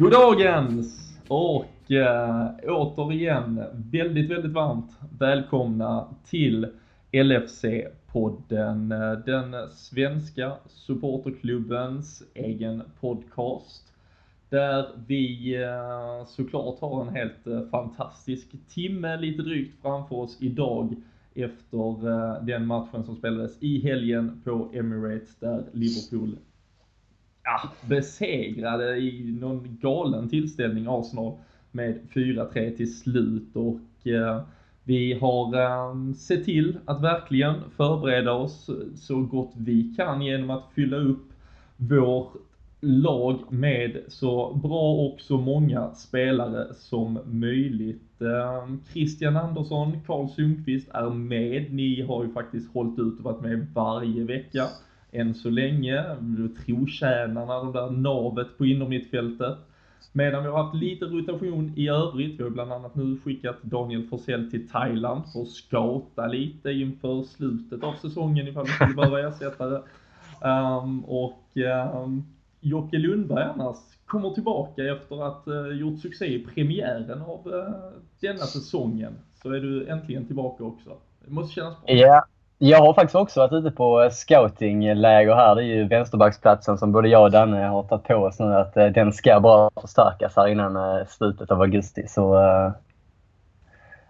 Goddagens och äh, återigen väldigt, väldigt varmt välkomna till LFC podden eh, den svenska supporterklubbens egen podcast. Där vi eh, såklart har en helt eh, fantastisk timme lite drygt framför oss idag efter den matchen som spelades i helgen på Emirates där Liverpool ja, besegrade i någon galen tillställning Arsenal med 4-3 till slut och eh, vi har eh, sett till att verkligen förbereda oss så gott vi kan genom att fylla upp vårt lag med så bra och så många spelare som möjligt. Eh, Christian Andersson, Karl Sundqvist är med. Ni har ju faktiskt hållit ut och varit med varje vecka än så länge. Trotjänarna, de där navet på innermittfältet. Medan vi har haft lite rotation i övrigt. Vi har bland annat nu skickat Daniel Forsell till Thailand för att scouta lite inför slutet av säsongen ifall vi skulle behöva ersättare. Um, ehm, och um, Jocke Lundberg annars kommer tillbaka efter att ha uh, gjort succé i premiären av uh, denna säsongen. Så är du äntligen tillbaka också. Det måste kännas bra. Ja, jag har faktiskt också varit ute på scoutingläger här. Det är ju vänsterbacksplatsen som både jag och Danne har tagit på oss nu att eh, den ska bara förstärkas här innan eh, slutet av augusti. Så eh,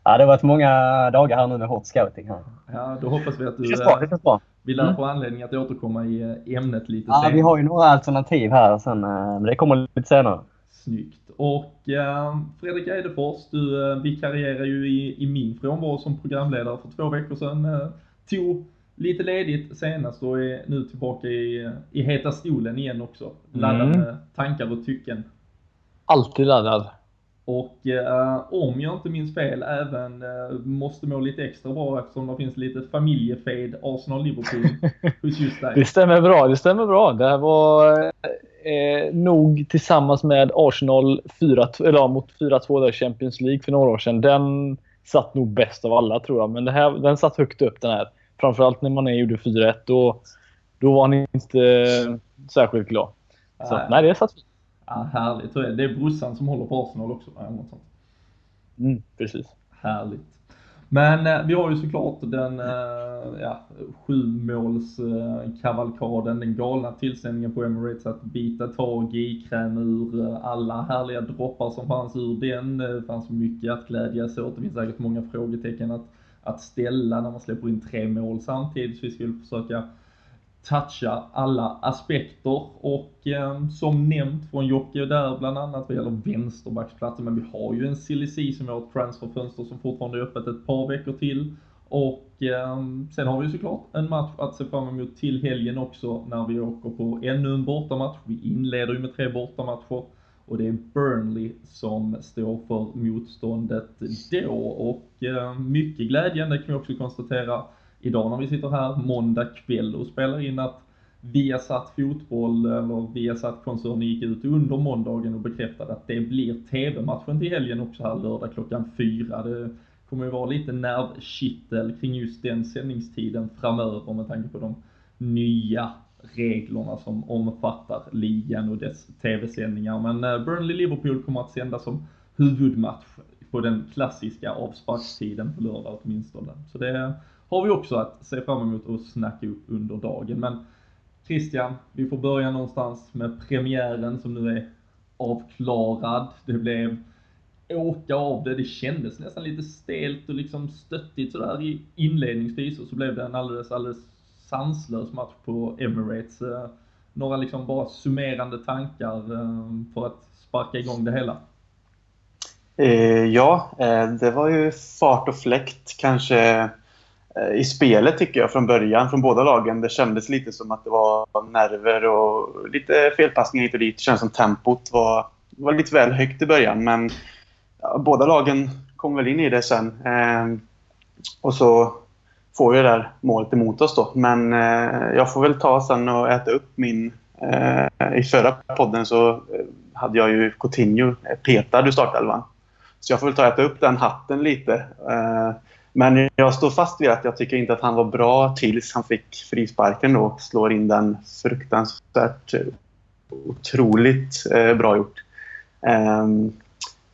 ja, det har varit många dagar här nu med hårt scouting här. Ja, då hoppas vi att du det bra, det bra. Vi lär mm. få anledning att återkomma i ämnet lite ja, senare. Vi har ju några alternativ här sen, men det kommer lite senare. Snyggt. Och eh, Fredrik Eidefors, du eh, vikarierar ju i, i min frånvaro som programledare för två veckor sedan. Eh, tog lite ledigt senast och är nu tillbaka i, i heta stolen igen också. Laddad mm. med tankar och tycken. Alltid laddad. Och eh, om jag inte minns fel även eh, måste må lite extra bra eftersom det finns lite familjefade Arsenal-Liverpool hos just dig. Det stämmer bra, det stämmer bra. Det här var eh, nog tillsammans med Arsenal 4, eller, mot 4-2 där Champions League för några år sedan. Den satt nog bäst av alla tror jag. Men det här, den satt högt upp den här. Framförallt när Mané gjorde 4-1. Då, då var han inte särskilt glad. Så nej, det satt fint. Ja, härligt. Det är brorsan som håller på Arsenal också. Mm, precis. Härligt. Men eh, vi har ju såklart den eh, ja, sjumålskavalkaden, eh, den galna tillställningen på Emirates att bita tag i, kräma ur eh, alla härliga droppar som fanns ur den. Det fanns mycket att glädjas åt. Det finns säkert många frågetecken att, att ställa när man släpper in tre mål samtidigt. Så vi skulle försöka toucha alla aspekter och eh, som nämnt från Jocke där bland annat vad gäller vänsterbacksplatsen men vi har ju en silly som vi har ett transferfönster som fortfarande är öppet ett par veckor till och eh, sen har vi ju såklart en match att se fram emot till helgen också när vi åker på ännu en bortamatch. Vi inleder ju med tre bortamatcher och det är Burnley som står för motståndet då och eh, mycket glädjande kan vi också konstatera idag när vi sitter här måndag kväll och spelar in att Viasat Fotboll, eller Viasat-koncernen gick ut under måndagen och bekräftade att det blir TV-matchen till helgen också här lördag klockan fyra. Det kommer ju vara lite nervkittel kring just den sändningstiden framöver med tanke på de nya reglerna som omfattar ligan och dess TV-sändningar. Men eh, Burnley-Liverpool kommer att sändas som huvudmatch på den klassiska avsparkstiden på lördag åtminstone. Så det har vi också att se fram emot och snacka upp under dagen. Men Christian, vi får börja någonstans med premiären som nu är avklarad. Det blev åka av det. Det kändes nästan lite stelt och liksom stöttigt sådär inledningsvis och så blev det en alldeles, alldeles sanslös match på Emirates. Eh, några liksom bara summerande tankar eh, för att sparka igång det hela? Eh, ja, det var ju fart och fläkt kanske i spelet tycker jag från början, från båda lagen. Det kändes lite som att det var nerver och lite felpassningar hit och dit. Det kändes som tempot var, var lite väl högt i början. Men ja, båda lagen kom väl in i det sen. Och så får ju det där målet emot oss då. Men eh, jag får väl ta sen och äta upp min... Eh, I förra podden så eh, hade jag ju Coutinho eh, petad ur startelvan. Så jag får väl ta och äta upp den hatten lite. Eh, men jag står fast vid att jag tycker inte att han var bra tills han fick frisparken och slår in den fruktansvärt eh, otroligt eh, bra gjort. Ehm,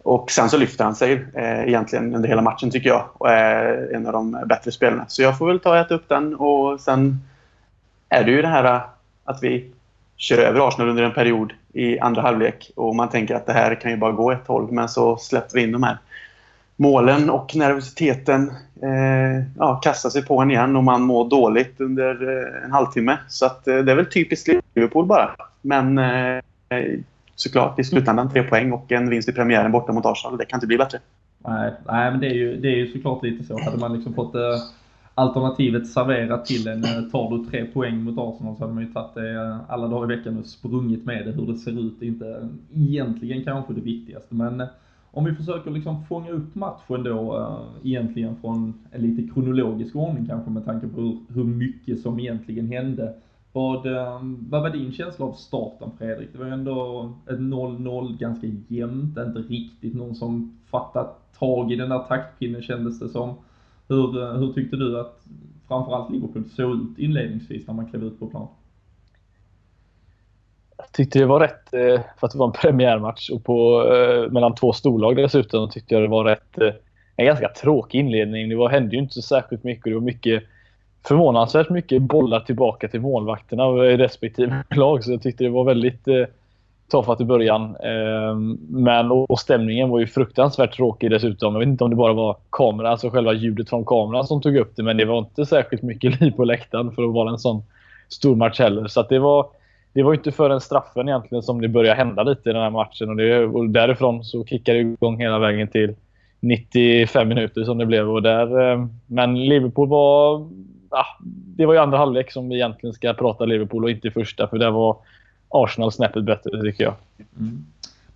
och sen så lyfter han sig eh, egentligen under hela matchen tycker jag och är en av de bättre spelarna. Så jag får väl ta och äta upp den och sen är det ju det här eh, att vi kör över Arsenal under en period i andra halvlek och man tänker att det här kan ju bara gå ett håll men så släpper vi in de här målen och nervositeten eh, ja, kastar sig på en igen och man mår dåligt under eh, en halvtimme. Så att, eh, det är väl typiskt Liverpool bara. Men eh, såklart i slutändan tre poäng och en vinst i premiären borta mot Arsenal. Det kan inte bli bättre. Nej, nej men det är, ju, det är ju såklart lite så. Hade man liksom fått eh, alternativet serverat till en, eh, tar du tre poäng mot Arsenal så hade man ju tagit det eh, alla dagar i veckan och sprungit med det. Hur det ser ut är inte egentligen kanske det viktigaste. Men eh, om vi försöker liksom fånga upp matchen då äh, egentligen från en lite kronologisk ordning kanske med tanke på hur, hur mycket som egentligen hände. Vad, eh, vad var din känsla av starten Fredrik? Det var ju ändå ett 0-0 ganska jämnt, inte riktigt någon som fattat tag i den där taktpinnen kändes det som. Hur, eh, hur tyckte du att framförallt Liverpool såg ut inledningsvis när man klev ut på plan? Jag tyckte det var rätt, eh, för att det var en premiärmatch och på, mellan två storlag dessutom, tyckte jag det var rätt, en ganska tråkig inledning. Det var, hände ju inte särskilt mycket. Det var mycket, förvånansvärt mycket bollar tillbaka till målvakterna i respektive lag. Så jag tyckte det var väldigt eh, tafatt i början. Eh, men och stämningen var ju fruktansvärt tråkig dessutom. Jag vet inte om det bara var kameran, alltså själva ljudet från kameran som tog upp det. Men det var inte särskilt mycket liv på läktaren för att vara en sån stor match heller. Så det var det var inte förrän straffen egentligen som det började hända lite i den här matchen. Och, det, och därifrån så kickade det igång hela vägen till 95 minuter som det blev. Och där, ehm, men Liverpool var ah, det var ju andra halvlek som vi egentligen ska prata Liverpool och inte första. För där var Arsenal snäppet bättre tycker jag. Mm.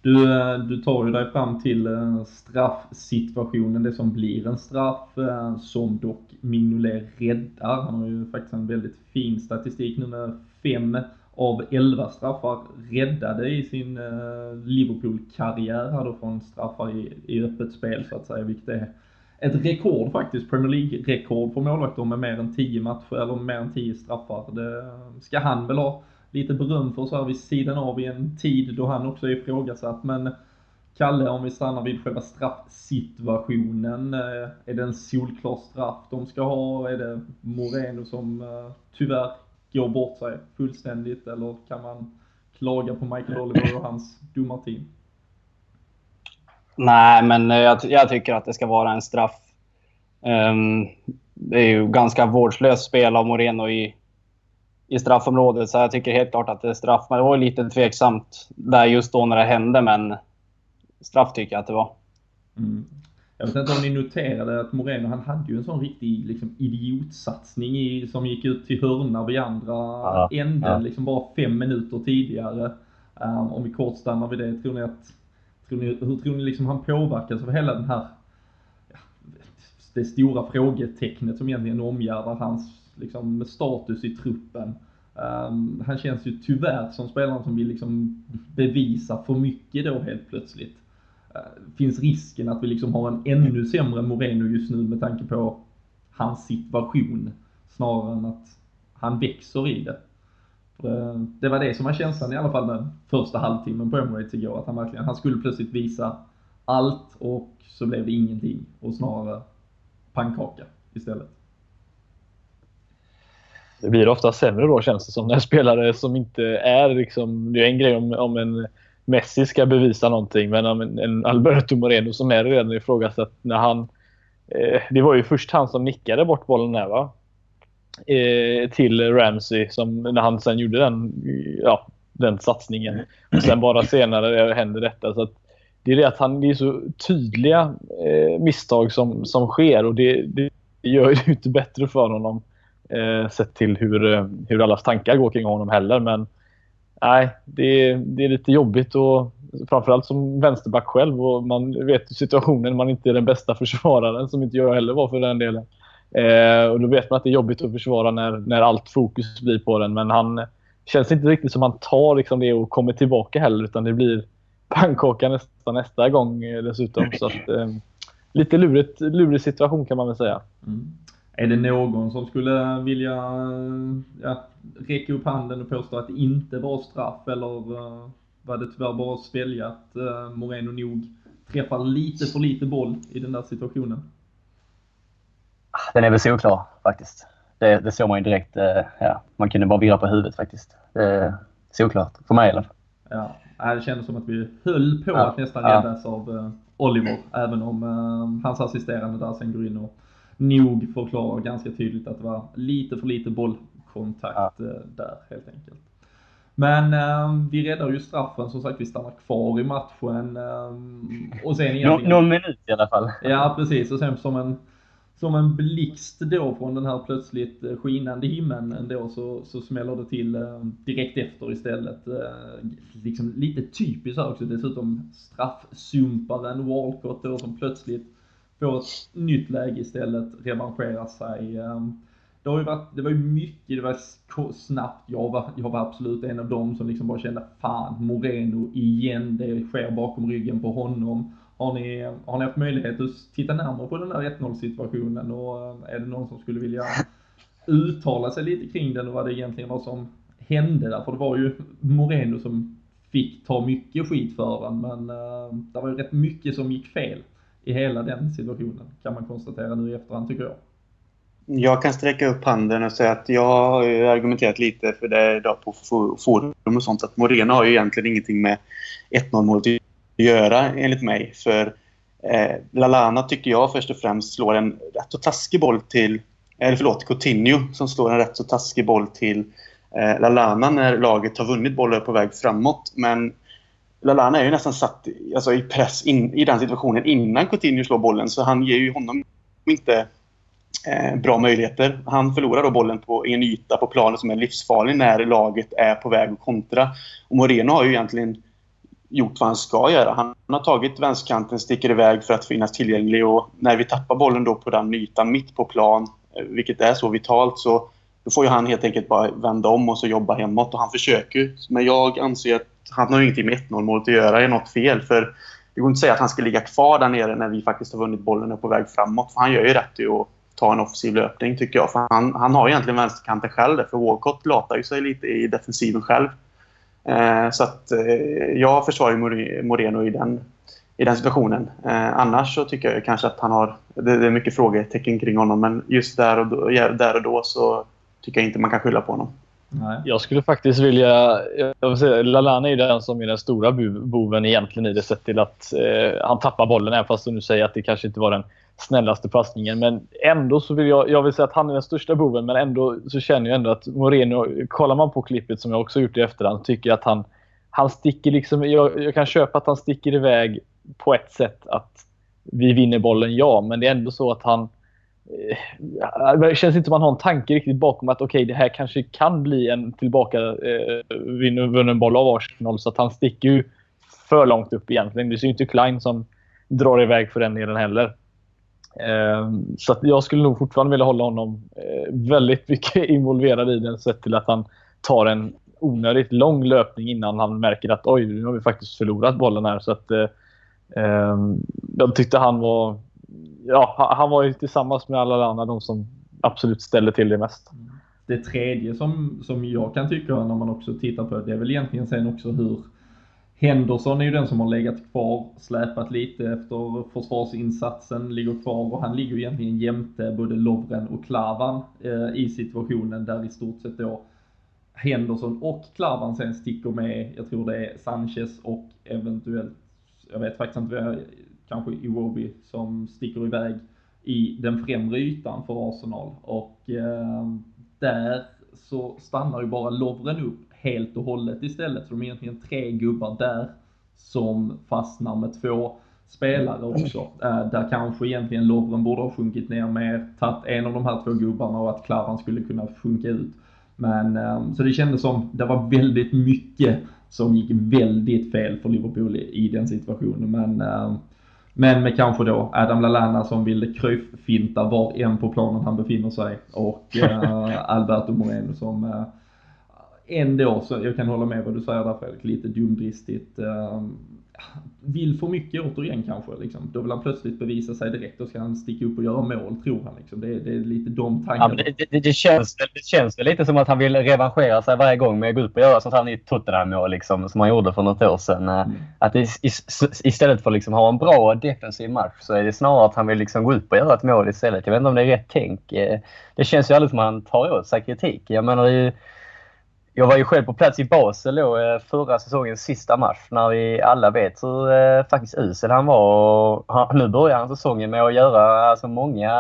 Du, eh, du tar ju dig fram till eh, straffsituationen, det som blir en straff eh, som dock Mignolet räddar. Han har ju faktiskt en väldigt fin statistik nu med fem av 11 straffar räddade i sin Liverpool-karriär här då från straffar i, i öppet spel så att säga, vilket är ett rekord faktiskt, Premier League-rekord för målvakter med mer än 10 matcher, eller mer än 10 straffar. Det ska han väl ha lite beröm för så här vid sidan av i en tid då han också är ifrågasatt. Men Kalle, om vi stannar vid själva straffsituationen. Eh, är det en solklar straff de ska ha? Är det Moreno som eh, tyvärr går bort sig fullständigt eller kan man klaga på Michael Oliver och hans domarteam? Nej, men jag, jag, tycker att det ska vara en straff. Um, det är ju ganska vårdslöst spel av Moreno i, i straffområdet, så jag tycker helt klart att det är straff. Men det var lite tveksamt där just då när det hände, men straff tycker jag att det var. Mm. Jag vet inte om ni noterade att Moreno, han hade ju en sån riktig liksom, idiotsatsning i, som gick ut till hörna vid andra ja, änden, ja. liksom bara fem minuter tidigare. Um, om vi kort stannar vid det, tror ni att, tror ni, hur tror ni liksom han påverkas av hela den här, ja, det stora frågetecknet som egentligen omgärdar hans liksom, status i truppen? Um, han känns ju tyvärr som spelaren som vill liksom bevisa för mycket då helt plötsligt. Uh, finns risken att vi liksom har en ännu sämre Moreno just nu med tanke på hans situation snarare än att han växer i det. Eh, det var det som var känslan i alla fall den första halvtimmen på Emirates igår, att han verkligen, han skulle plötsligt visa allt och så blev det ingenting och snarare pannkaka istället. Det blir ofta sämre då känns det som när spelare som inte är liksom, det är en grej om, om en Messi ska bevisa någonting. Men en Alberto Moreno som är redan ifrågasatt när han... Eh, det var ju först han som nickade bort bollen där va? Eh, till Ramsey som, när han sen gjorde den, ja, den satsningen. Och sen bara senare händer detta. Så att det är det att han, det är så tydliga eh, misstag som, som sker och det, det gör det inte bättre för honom. Eh, sett till hur, eh, hur allas tankar går kring honom heller. Men nej, det, det är lite jobbigt och framförallt som vänsterback själv och man vet situationen man inte är den bästa försvararen som inte jag heller var för den delen. Eh, och då vet man att det är jobbigt att försvara när, när allt fokus blir på den. Men han känns inte riktigt som han tar liksom det och kommer tillbaka heller. Utan det blir pannkaka nästa, nästa gång eh, dessutom. Så att, eh, lite lurigt, lurig situation kan man väl säga. Mm. Är det någon som skulle vilja ja, räcka upp handen och påstå att det inte var straff eller uh, var det tyvärr bara att svälja att uh, Moreno nog träffar lite för lite boll i den där situationen? Den är väl solklar faktiskt. Det, det såg man ju direkt. Uh, ja, man kunde bara virra på huvudet faktiskt. Är solklart, för mig i alla fall. Ja, det kändes som att vi höll på ja. att nästan räddas ja. av Oliver, även om hans assisterande där sen går in och nog förklarar ganska tydligt att det var lite för lite bollkontakt ja. Eh, där helt enkelt. Men eh, vi räddar ju straffen, som sagt vi stannar kvar i matchen. Eh, och sen egentligen... Någon minut i alla fall. Ja precis, och sen som en, som en blixt då från den här plötsligt eh, skinande himlen eh, ändå så, så smäller det till eh, direkt efter istället. Liksom lite typiskt här också dessutom straffsumparen Walcott då som plötsligt får ett nytt läge istället, revanscherar sig. Det, har ju varit, det var ju mycket, det var snabbt. Jag var, jag var absolut en av dem som liksom bara kände, fan Moreno igen, det sker bakom ryggen på honom. Har ni, har ni haft möjlighet att titta närmare på den där 1-0 situationen och eh, är det någon som skulle vilja uttala sig lite kring den och vad det egentligen var som hände där? För det var ju Moreno som fick ta mycket skit för den, men uh, det var ju rätt mycket som gick fel i hela den situationen kan man konstatera nu i efterhand tycker jag. Jag kan sträcka upp handen och säga att jag har argumenterat lite för det idag på forum och sånt att Moreno har ju egentligen ingenting med 1-0 målet att göra enligt mig. För eh, Lalana tycker jag först och främst slår en rätt så taskig boll till, eller förlåt, Coutinho som slår en rätt så taskig boll till eh, Lalana när laget har vunnit bollen på väg framåt. Men Lalana är ju nästan satt alltså, i press in, i den situationen innan Coutinho slår bollen så han ger ju honom inte eh, bra möjligheter. Han förlorar då bollen på en yta på planen som är livsfarlig när laget är på väg att kontra. Och Moreno har ju egentligen gjort vad han ska göra. Han har tagit vänsterkanten, sticker iväg för att finnas tillgänglig och när vi tappar bollen då på den ytan mitt på plan, eh, vilket är så vitalt, så då får ju han helt enkelt bara vända om och så jobba hemåt och han försöker. Men jag anser att han har ingenting med 1-0 målet att göra. Det är något fel. För det går inte att säga att han ska ligga kvar där nere när vi faktiskt har vunnit bollen och är på väg framåt. För han gör ju rätt i att ta en offensiv löpning tycker jag. För han, han har egentligen vänsterkanten själv för Walcott latar ju sig lite i defensiven själv. Eh, så att eh, jag försvarar Moreno i den, i den situationen. Eh, annars så tycker jag kanske att han har... Det, det, är mycket frågetecken kring honom men just där och då, där och då så tycker jag inte man kan skylla på honom. Nej. Jag skulle faktiskt vilja... Jag vill säga, Lalana är den som är den stora boven egentligen i det sett till att eh, han tappar bollen även fast du nu säger att det kanske inte var den snällaste passningen. Men ändå så vill jag... Jag vill säga att han är den största boven men ändå så känner jag ändå att Moreno... Kollar man på klippet som jag också gjort i efterhand tycker jag att han... Han sticker liksom... Jag, jag kan köpa att han sticker iväg på ett sätt att vi vinner bollen, ja. Men det är ändå så att han Eh, det känns inte som man har en tanke riktigt bakom att okej, okay, det här kanske kan bli en tillbaka eh, vunnen boll av Arsenal. Så att han sticker ju för långt upp egentligen. Det är ju inte Klein som drar iväg för den delen heller. Eh, så att jag skulle nog fortfarande vilja hålla honom eh, väldigt mycket involverad i den sett till att han tar en onödigt lång löpning innan han märker att oj, nu har vi faktiskt förlorat bollen här. Så att, eh, eh, jag tyckte han var ja, han var ju tillsammans med alla andra de som absolut ställde till det mest. Mm. Det tredje som, som jag kan tycka när man också tittar på det, det är väl egentligen sen också hur Henderson är ju den som har legat kvar, släpat lite efter försvarsinsatsen, ligger kvar och han ligger egentligen jämte både Lovren och Klavan eh, i situationen där i stort sett då Henderson och Klavan sen sticker med, jag tror det är Sanchez och eventuellt, jag vet faktiskt inte kanske Iwobi som sticker iväg i den främre ytan för Arsenal och eh, där så stannar ju bara Lovren upp helt och hållet istället. Så de är egentligen tre gubbar där som fastnar med två spelare också. Eh, där kanske egentligen Lovren borde ha sjunkit ner mer, tagit en av de här två gubbarna och att Klaran skulle kunna sjunka ut. Men eh, så det kändes som det var väldigt mycket som gick väldigt fel för Liverpool i, i den situationen. Men eh, men med kanske då Adam Lallana som vill kryffinta var en på planen han befinner sig och äh, Alberto Moreno som äh, ändå, så jag kan hålla med vad du säger där Fredrik, lite dumdristigt. Äh, vill för mycket återigen kanske. Liksom. Då vill han plötsligt bevisa sig direkt och ska han sticka upp och göra mål tror han. Liksom. Det, det är lite de tankarna. Ja, det, det, det, känns, det känns lite som att han vill revanschera sig varje gång med att gå upp och göra sånt här nytt Tottenham-mål liksom, som han gjorde för något år sedan. Eh, mm. Att istället för att liksom ha en bra defensiv match så är det snarare att han vill liksom gå upp och göra ett mål istället. Jag vet inte om det är rätt tänk. Eh, det känns ju aldrig som att han tar åt sig kritik. Jag menar, det är jag var ju själv på plats i Basel då, eh, förra säsongens sista match när vi alla vet hur eh, faktiskt usel han var. Och han, nu börjar han säsongen med att göra alltså, många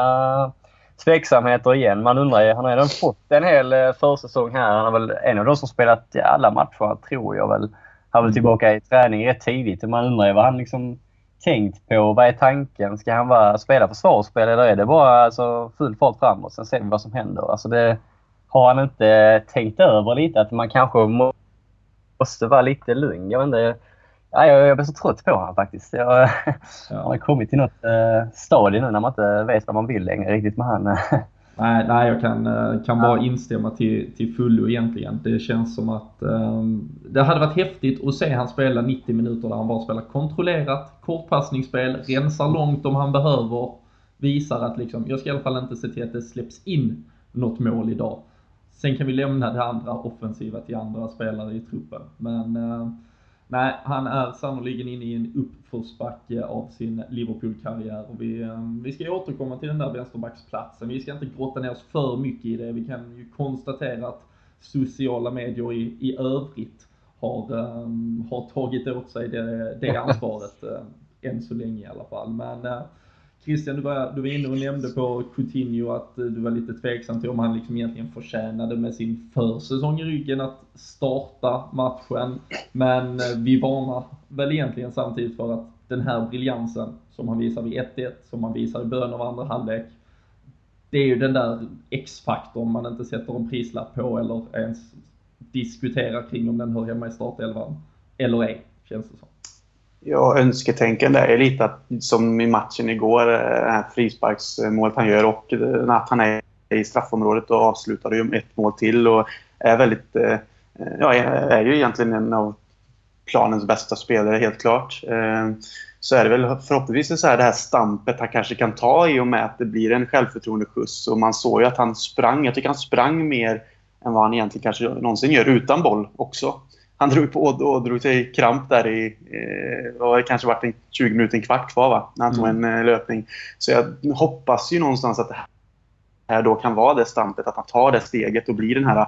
tveksamheter igen. Man undrar ju, han har redan fått en hel eh, försäsong här. Han är väl en av de som spelat alla matcher, tror jag väl. Han var tillbaka i träning rätt tidigt. Man undrar ju vad han liksom tänkt på. Vad är tanken? Ska han bara spela försvarsspel eller är det bara alltså, full fart framåt? Sen ser vi vad som händer. Alltså det, har han inte tänkt över lite att man kanske måste vara lite lugn? Jag inte. Ja, jag, jag blir så trött på honom faktiskt. Jag, ja. har kommit till något uh, stadie nu när man inte vet vad man vill längre riktigt med han. nej, nej, jag kan, eh, kan bara instämma till, till fullo egentligen. Det känns som att um, det hade varit häftigt att se han spela 90 minuter där han bara spelar kontrollerat, kortpassningsspel, rensar långt om han behöver, visar att liksom, jag ska i alla fall inte se till att det släpps in något mål idag. Sen kan vi lämna det andra offensiva till andra spelare i truppen. Men eh, nej, han är sannoliken inne i en uppförsbacke av sin Liverpool-karriär. vi, eh, vi ska återkomma till den där vänsterbacksplatsen. Vi ska inte grotta ner oss för mycket i det. Vi kan ju konstatera att sociala medier i, i övrigt har, um, har tagit åt sig det, det ansvaret, än så länge i alla fall. Men Christian, du var, du var inne och nämnde på Coutinho att eh, du var lite tveksam till om han liksom egentligen förtjänade med sin försäsong i ryggen att starta matchen. Men eh, vi varnar väl egentligen samtidigt för att den här briljansen som han visar vid 1-1, som han visar i början av andra halvlek, det är ju den där X-faktorn man inte sätter en prislapp på eller ens diskuterar kring om den hör hemma i startelvan. Eller ej, känns det som. Ja, önsketänkande är lite att, som i matchen igår, eh, det här frisparksmålet han gör och eh, att han är i straffområdet och avslutar ju ett mål till och är väldigt... Eh, ja, är ju egentligen en av planens bästa spelare, helt klart. Så är det väl förhoppningsvis så här det här stampet han kanske kan ta i och med att det blir en självförtroendeskjuts. Och man såg ju att han sprang. Jag tycker han sprang mer än vad han egentligen kanske någonsin gör utan boll också han drog på och drog sig kramp där i... Eh, det kanske varit en 20 minuter, en kvart kvar va? När han tog mm. en eh, löpning. Så jag hoppas ju någonstans att det här då kan vara det stampet. Att han tar det steget och blir den här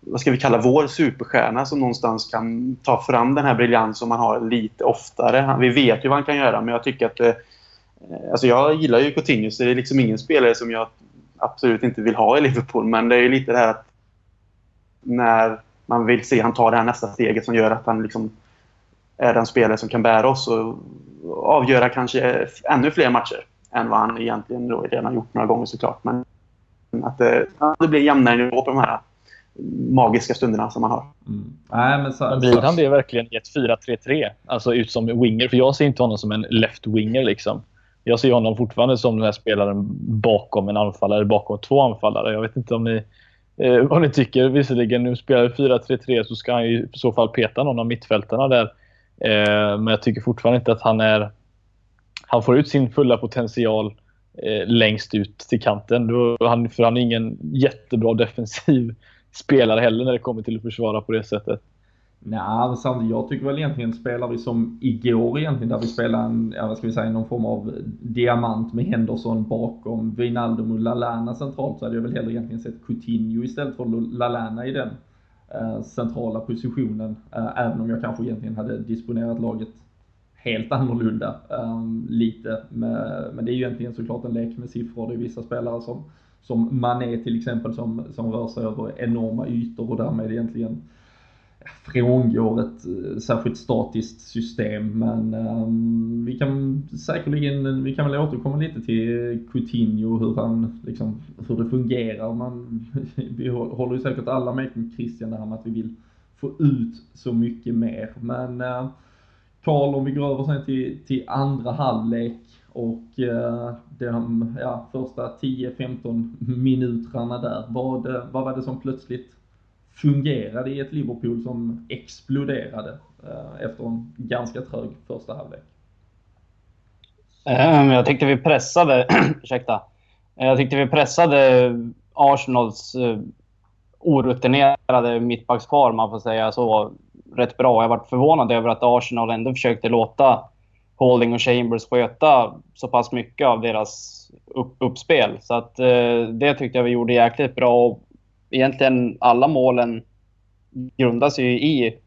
vad ska vi kalla vår superstjärna som någonstans kan ta fram den här briljans som man har lite oftare. Vi vet ju vad han kan göra men jag tycker att... Eh, alltså jag gillar ju Coutinho så det är liksom ingen spelare som jag absolut inte vill ha i Liverpool men det är ju lite det här att när man vill se han ta det här nästa steget som gör att han liksom är den spelare som kan bära oss och avgöra kanske ännu fler matcher än vad han egentligen då redan gjort några gånger såklart. Men att det, att det blir jämnare nivå på de här magiska stunderna som man har. Mm. Nej, men, så, men blir han det verkligen i ett 4-3-3? Alltså ut som winger? För jag ser inte honom som en left-winger. Liksom. Jag ser honom fortfarande som den här spelaren bakom en anfallare, bakom två anfallare. Jag vet inte om ni eh, vad ni tycker. Visserligen, nu spelar 4-3-3 så ska han ju i så fall peta någon av mittfältarna där. Eh, men jag tycker fortfarande inte att han är... Han får ut sin fulla potential eh, längst ut till kanten. Då, han, för han är ingen jättebra defensiv spelare heller när det kommer till att försvara på det sättet. Nej, alltså, samtidigt, jag tycker väl egentligen spelar vi som igår egentligen där vi spelar en, ja vad ska vi säga, någon form av diamant med Henderson bakom Wijnaldum och Lalana centralt så hade jag väl hellre egentligen sett Coutinho istället för Lalana i den eh, centrala positionen. Eh, även om jag kanske egentligen hade disponerat laget helt annorlunda eh, lite. Med, men det är ju egentligen såklart en lek med siffror. Det är vissa spelare som, som Mané till exempel som, som rör sig över enorma ytor och därmed egentligen frångår ett eh, särskilt statiskt system men um, vi kan säkerligen, vi kan väl återkomma lite till Coutinho hur han liksom, hur det fungerar. Man, vi håller ju säkert alla med Christian det här med att vi vill få ut så mycket mer men uh, Karl, om vi går över sen till, till andra halvlek och eh, uh, de ja, första 10-15 minuterna där. Vad, vad var det som plötsligt fungerade i ett Liverpool som exploderade eh, efter en ganska trög första halvlek? Ehm, jag tyckte vi pressade, ursäkta. Jag tyckte vi pressade Arsenals eh, orutinerade mittbackspar, man får säga så, rätt bra. Jag varit förvånad över att Arsenal ändå försökte låta Holding och Chambers sköta så pass mycket av deras upp, uppspel. Så att, eh, det tyckte jag vi gjorde jäkligt bra. Egentligen alla målen grundas ju i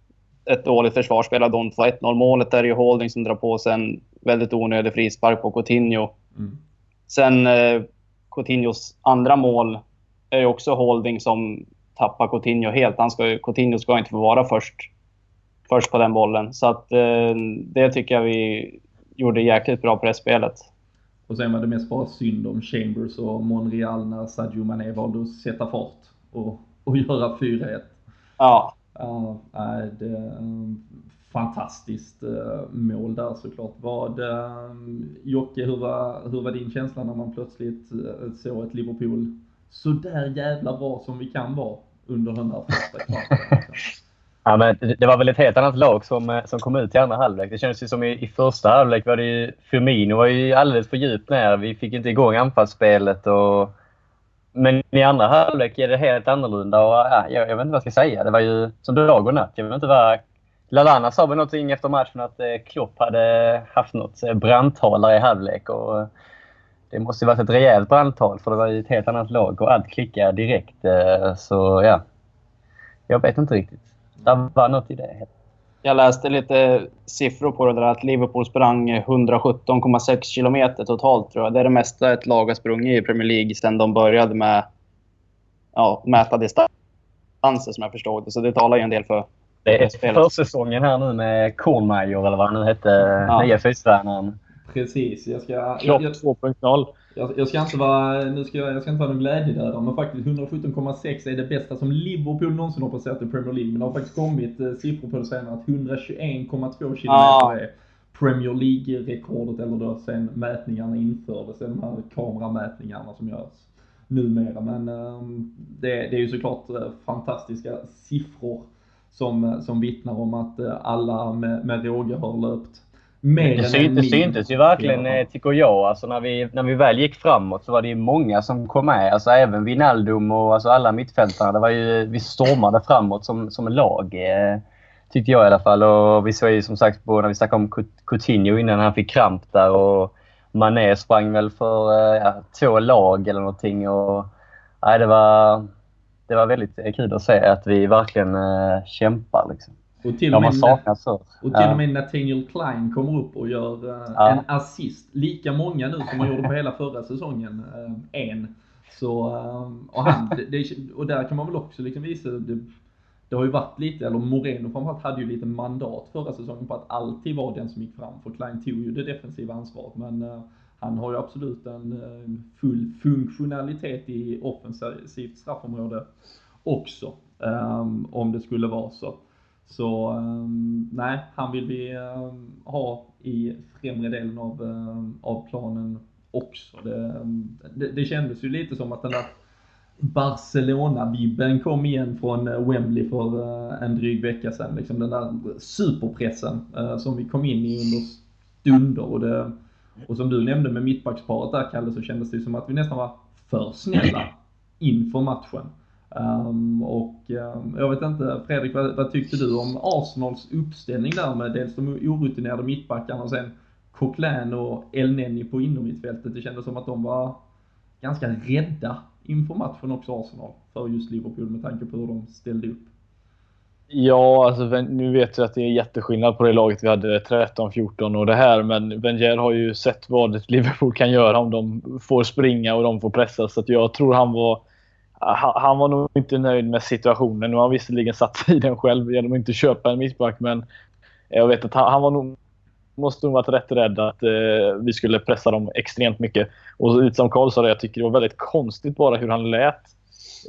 ett dåligt försvarsspel av de två. 1-0 målet är ju Holding som drar på sig en väldigt onödig frispark på Coutinho. Mm. Sen eh, Coutinhos andra mål är ju också Holding som tappar Coutinho helt. Han ska, Coutinho ska inte få vara först, först på den bollen. Så att, eh, det tycker jag vi gjorde jäkligt bra på det spelet. Och sen var det mest bara synd om Chambers och Monreal när Sadio Mané valde att sätta fart och, och göra 4-1. Ja. Ja, uh, det, um, fantastiskt uh, mål där såklart. Vad, uh, Jocke, hur var, hur var din känsla när man plötsligt uh, såg ett Liverpool så där jävla bra som vi kan vara under den här första kvarten? Ja, men det var väl ett helt annat lag som, eh, som kom ut i andra halvlek. Det kändes ju som i, i första halvlek var det ju... Firmino var ju alldeles för djupt ner. Vi fick inte igång anfallsspelet. Och, men i andra halvlek är det helt annorlunda. Och, ja, jag, jag vet inte vad jag ska säga. Det var ju som dag och natt. Jag vet inte vad... Lalana sa väl någonting efter matchen att eh, Klopp hade haft något eh, brandtalare brandtal i halvlek. Och, eh, det måste ju varit ett rejält brandtal för det var ju ett helt annat lag och allt klickade direkt. Så ja, jag vet inte riktigt. Det var något i det. Jag läste lite siffror på det där att Liverpool sprang 117,6 kilometer totalt tror jag. Det är det mesta ett lag har sprungit i Premier League sedan de började med ja, mäta distanser som jag förstod det. Så det talar ju en del för det är försäsongen här nu med Kornmajor eller vad han nu hette, ja. nya fystränaren. Precis. Jag ska... Klopp 2.0. Jag, jag, ska inte vara, nu ska jag, jag ska inte vara någon glädjedödare, men faktiskt 117,6 är det bästa som Liverpool någonsin har passerat i Premier League. Men det har faktiskt kommit eh, siffror på det senare att 121,2 km ah. är Premier League-rekordet, eller då sen mätningarna infördes, de här kameramätningarna som görs numera. Men eh, det, det är ju såklart eh, fantastiska siffror som, som vittnar om att eh, alla med, med råge har löpt Mer det syntes, syntes ju verkligen, ja. Eh, tycker jag. Alltså när, vi, när vi väl gick framåt så var det ju många som kom med. Alltså även Wijnaldum och alltså alla mittfältarna. Det var ju, vi stormade framåt som, som lag. Eh, tyckte jag i alla fall. Och vi såg ju som sagt på när vi snackade om Coutinho innan han fick kramp där. Och Mané sprang väl för eh, ja, två lag eller någonting. Och, nej, det, var, det var väldigt kul att se att vi verkligen eh, kämpar. Liksom. Och till, och med, saknas och till och med Nathaniel Klein kommer upp och gör uh, ja. en assist. Lika många nu som han gjorde på hela förra säsongen. Uh, en. Så, uh, och, han, det, och där kan man väl också liksom visa, det, det har ju varit lite, eller Moreno framförallt hade ju lite mandat förra säsongen på att alltid vara den som gick fram. För Klein tog ju det defensiva ansvaret. Men han har ju absolut en full funktionalitet i offensivt straffområde också. Um, om det skulle vara så. Så um, nej, han vill vi um, ha i främre delen av, um, av planen också. Det, det, det, kändes ju lite som att den där Barcelona-vibben kom igen från eh, Wembley för uh, en dryg vecka sedan. Liksom den där superpressen uh, som vi kom in i under stunder. Och, det, och som du nämnde med mittbacksparet där Kalle, så kändes det som att vi nästan var för snälla inför matchen. Um, och um, jag vet inte, Fredrik, vad, vad, tyckte du om Arsenals uppställning där med dels de orutinerade mittbackarna och sen Coquelin och El Elneny på innermittfältet? Det kändes som att de var ganska rädda inför matchen också, Arsenal, för just Liverpool med tanke på hur de ställde upp. Ja, alltså nu vet jag att det är jätteskillnad på det laget vi hade 13-14 och det här, men Wenger har ju sett vad Liverpool kan göra om de får springa och de får pressa, så att jag tror han var han var nog inte nöjd med situationen. Nu har han visserligen satt i den själv genom att inte köpa en mittback, men jag vet att han, han var nog måste nog varit rätt rädd att eh, vi skulle pressa dem extremt mycket. Och som Karl sa, det, jag tycker det var väldigt konstigt bara hur han lät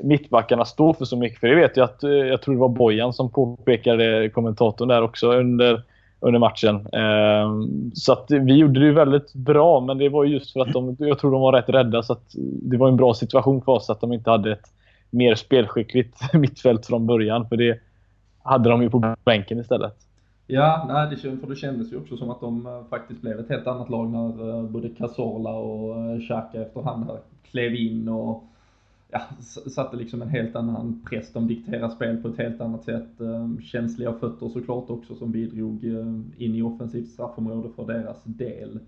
mittbackarna stå för så mycket. För det vet jag att, eh, jag tror det var Bojan som påpekade, kommentatorn där också, under under matchen. Eh, så att vi gjorde det väldigt bra, men det var just för att de, jag tror de var rätt rädda. Så att det var en bra situation för oss att de inte hade ett mer spelskickligt mittfält från början. För det hade de ju på bänken istället. Ja, nej, det, för det kändes ju också som att de eh, faktiskt blev ett helt annat lag när eh, både Cazorla och eh, Xhaka efterhand klev in och ja, satte liksom en helt annan press. De dikterar spel på ett helt annat sätt. Känsliga fötter såklart också som bidrog in i offensivt straffområde för deras del.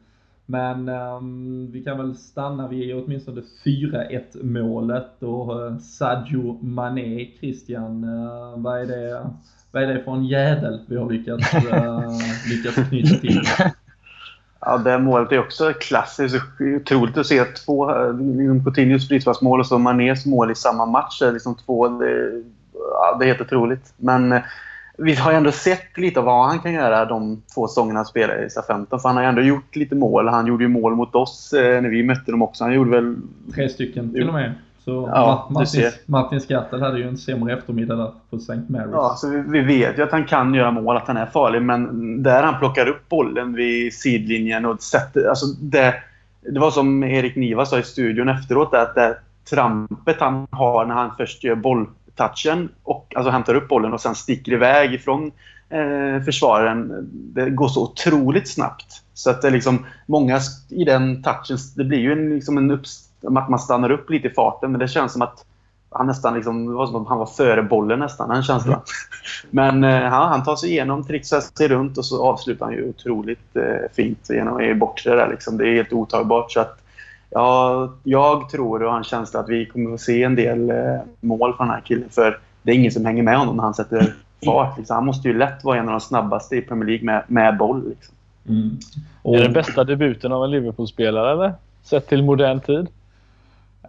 Men um, vi kan väl stanna vid åtminstone 4-1 målet och uh, Sadio Mané, Christian, uh, vad är det? Vad är det för en jävel vi har lyckats, uh, lyckats knyta till? Ja, det målet är också klassiskt. Otroligt att se två, liksom Coutinhos frisparksmål och så Manés mål i samma match. Det är liksom två, det, ja, det är helt otroligt. Men eh, vi har ju ändå sett lite av vad han kan göra de två säsongerna han spelade i SA-15. För han har ju ändå gjort lite mål. Han gjorde ju mål mot oss eh, när vi mötte dem också. Han gjorde väl... Tre stycken till och med. Så ja, Martin, Martin Skattel hade ju en sämre eftermiddag där på St. Mary's. Ja, så vi, vi, vet ju att han kan göra mål, att han är farlig. Men där han plockar upp bollen vid sidlinjen och sätter... Alltså det, det var som Erik Niva sa i studion efteråt, att det trampet han har när han först gör boll touchen och alltså hämtar upp bollen och sen sticker iväg ifrån eh, försvararen. Det går så otroligt snabbt. Så att det är liksom många i den touchen, det blir ju en, liksom en upp, att man stannar upp lite i farten men det känns som att han nästan liksom, det var som att han var före bollen nästan, den känslan. Mm. Men eh, ja, han tar sig igenom, trixar sig runt och så avslutar han ju otroligt eh, fint genom i bortre där liksom. Det är helt otagbart. Så att Ja, jag tror och har en känsla att vi kommer att se en del eh, mål från den här killen. För det är ingen som hänger med honom när han sätter fart. Liksom. Han måste ju lätt vara en av de snabbaste i Premier League med, med boll. Liksom. Mm. Och... Är det den bästa debuten av en Liverpool-spelare, eller? Sett till modern tid?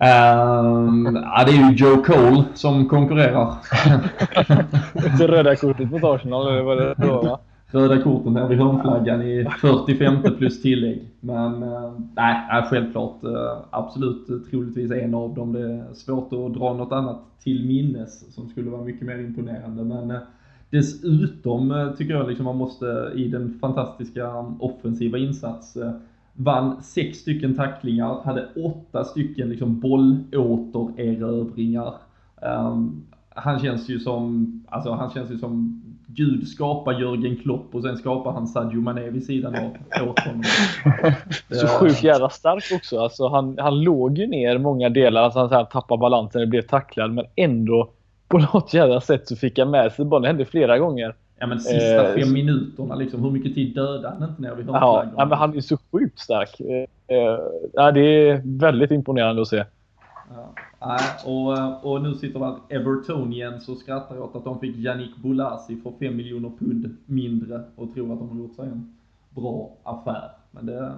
Um, ja, det är ju Joe Cole som konkurrerar. det röda kortet mot Arsenal, eller vad det var, röda korten här vid hörnflaggan i 45 plus tillägg. Men äh, nej, självklart äh, absolut troligtvis en av dem. Det är svårt att dra något annat till minnes som skulle vara mycket mer imponerande. Men dessutom tycker jag liksom man måste i den fantastiska offensiva insats vann sex stycken tacklingar, hade åtta stycken liksom bollåtererövringar. Um, han känns ju som, alltså han känns ju som Gud skapar Jörgen Klopp och sen skapar han Sadio Mané vid sidan av åt honom. Så sjukt jävla stark också. Alltså, han, han låg ju ner många delar, alltså han så här, tappade balansen och blev tacklad, men ändå på något jävla sätt så fick han med sig bollen. Det hände flera gånger. Ja men sista eh, fem minuterna liksom, hur mycket tid dödade han inte nere vid hörnflaggan? Ja, men han är så sjukt stark. Eh, eh, det är väldigt imponerande att se. Ja, och, och nu sitter där Evertonians och skrattar åt att de fick Yannick Bolasie för 5 miljoner pund mindre och tror att de har gjort sig en bra affär. Men det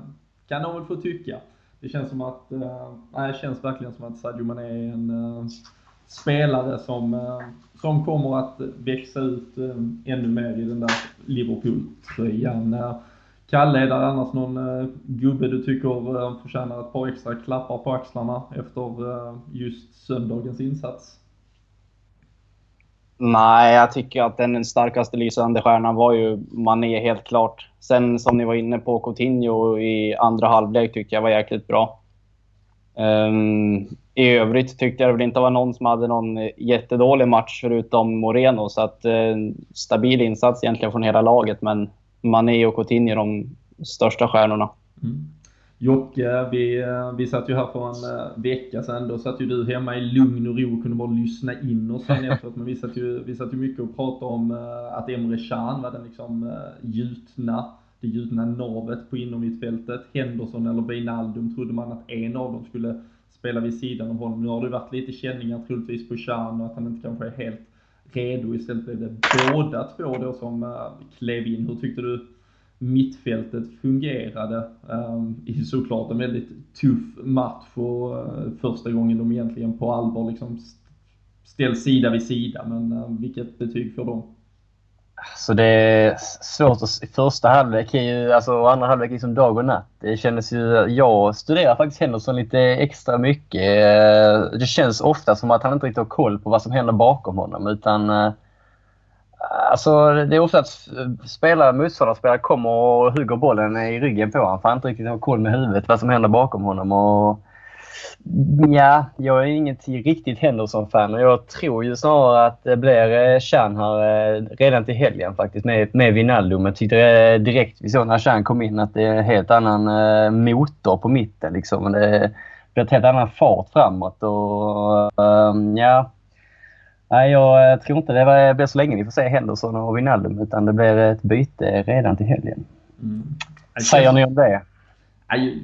kan de väl få tycka. Det känns som att, äh, det känns verkligen som att Sadio Mané är en äh, spelare som, eh, som kommer att växa ut eh, ännu mer i den där Liverpool-tröjan. Eh, Kalle, är det annars någon gubbe du tycker förtjänar ett par extra klappar på axlarna efter just söndagens insats? Nej, jag tycker att den starkaste lysande stjärnan var ju Mané helt klart. Sen som ni var inne på, Coutinho i andra halvlek tyckte jag var jäkligt bra. Um, I övrigt tyckte jag väl inte det var någon som hade någon eh, jättedålig match förutom Moreno. Så att uh, stabil insats egentligen från hela laget. Men Mané och Coutinho de största stjärnorna. Mm. Jocke, vi, eh, vi satt ju här för en vecka sedan. Då satt ju du hemma i lugn och ro och kunde bara lyssna in oss sen efteråt. Men vi satt ju, vi satt ju mycket och pratade om att Emre Can var den liksom uh, gjutna, det gjutna navet på innermittfältet. Henderson eller Wijnaldum trodde man att en av dem skulle spela vid sidan av honom. Nu har det varit lite känningar troligtvis på Chan och att han inte kanske är helt redo. Istället blev det båda två då som uh, klev in. Hur tyckte du mittfältet fungerade ehm, um, i såklart en väldigt tuff match och uh, första gången de egentligen på allvar liksom ställs sida vid sida. Men uh, vilket betyg får de? Så det är svårt att... Första halvlek är ju, alltså andra halvlek är som dag och natt. Det kändes ju... Jag studerar faktiskt Henderson lite extra mycket. Eh, det känns ofta som att han inte riktigt har koll på vad som händer bakom honom utan... Eh, alltså, det är ofta att spelare, motståndarspelare kommer och hugger bollen i ryggen på honom. För han inte riktigt har koll med huvudet vad som händer bakom honom. Och, ja, jag är inget riktigt Henderson-fan och jag tror ju snarare att det blir Chan här eh, redan till helgen faktiskt med, med Wijnaldum. Jag tyckte direkt vi såg när Chan kom in att det är en helt annan eh, motor på mitten. Liksom. Det blir en helt annan fart framåt. Och, um, ja, Nej, jag eh, tror inte det blir så länge vi får se Henderson och Wijnaldum utan det blir ett byte redan till helgen. Mm. Säger ni om det?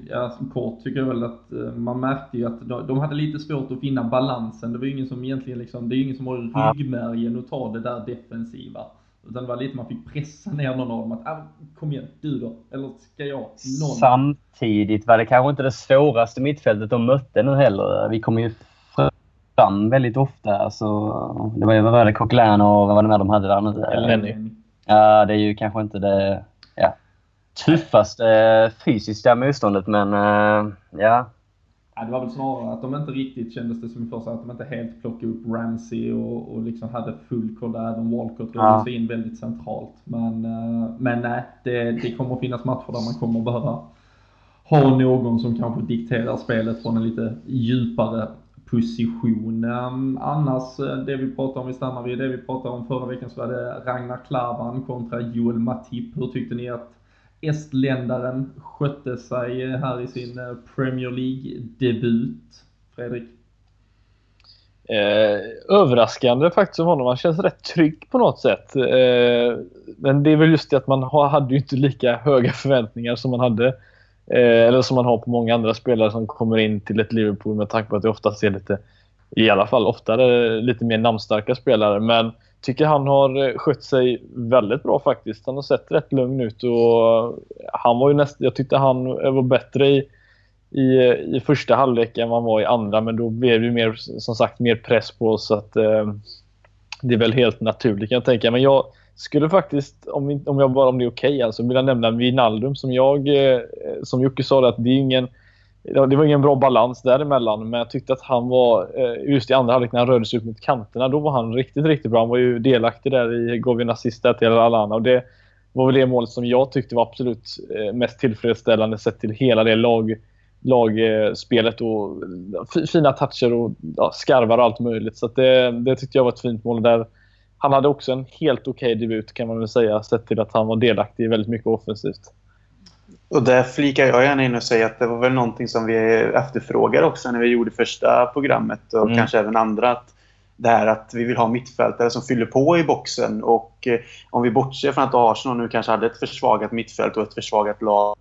Ja, kort tycker jag väl att eh, man märkte ju att de hade lite svårt att finna balansen. Det var ingen som egentligen liksom, det är ingen som har ryggmärgen att ta det där defensiva. Utan det var lite man fick pressa ner någon av dem att ah, kom igen, du då? Eller ska jag? Någon? Samtidigt var det kanske inte det svåraste mittfältet de mötte nu heller. Vi kommer ju fram väldigt ofta. Alltså, det var ju, vad var det, Coquelin och vad var det mer de hade där nu? Lenny. Ja, det är ju kanske inte det tuffaste fysiska motståndet, men uh, ja. Ja, det var väl snarare att de inte riktigt kändes det som i första att de inte helt plockade upp Ramsey och, och liksom hade full koll där. Även Walcott ja. sig in väldigt centralt. Men, uh, men nej, det, det kommer att finnas matcher där man kommer att behöva ha någon som kanske dikterar spelet från en lite djupare position. Annars, eh, det vi pratar om, vi stannar vid det vi pratade om förra veckan, så var det Ragnar Klavan kontra Joel Matip. Hur tyckte ni att estländaren skötte sig här i sin eh, Premier League-debut? Fredrik? Eh, överraskande faktiskt av honom. Han känns rätt trygg på något sätt. Eh, men det är väl just det att man hade ju inte lika höga förväntningar som man hade Eh, eller som man har på många andra spelare som kommer in till ett Liverpool med tanke på att det oftast är lite, i alla fall oftare, lite mer namnstarka spelare. Men tycker han har eh, skött sig väldigt bra faktiskt. Han har sett rätt lugn ut och eh, han var ju näst, jag tyckte han eh, var bättre i, i, i första halvlek än vad han var i andra men då blev det mer, som sagt mer press på oss så att eh, det är väl helt naturligt kan jag tänka. Men jag, skulle faktiskt, om, om, jag bara, om det är okej, okay, alltså, vilja nämna Wijnaldum som jag, eh, som Jocke sa, att det är ingen det var ingen bra balans däremellan, men jag tyckte att han var, eh, just i andra halvlek när han rörde sig upp mot kanterna, då var han riktigt, riktigt bra. Han var ju delaktig där i, gav en assist där till Alana och det var väl det målet som jag tyckte var absolut eh, mest tillfredsställande sett till hela det lag, lagspelet och eh, fina toucher och ja, skarvar och allt möjligt. Så det, det tyckte jag var ett fint mål där han hade också en helt okej okay debut kan man väl säga, sett till att han var delaktig i väldigt mycket offensivt. Och där flikar jag gärna in och säger att det var väl någonting som vi efterfrågade också när vi gjorde första programmet och mm. kanske även andra. Att det här att vi vill ha mittfältare som fyller på i boxen. Och eh, om vi bortser från att Arsenal nu kanske hade ett försvagat mittfält och ett försvagat lag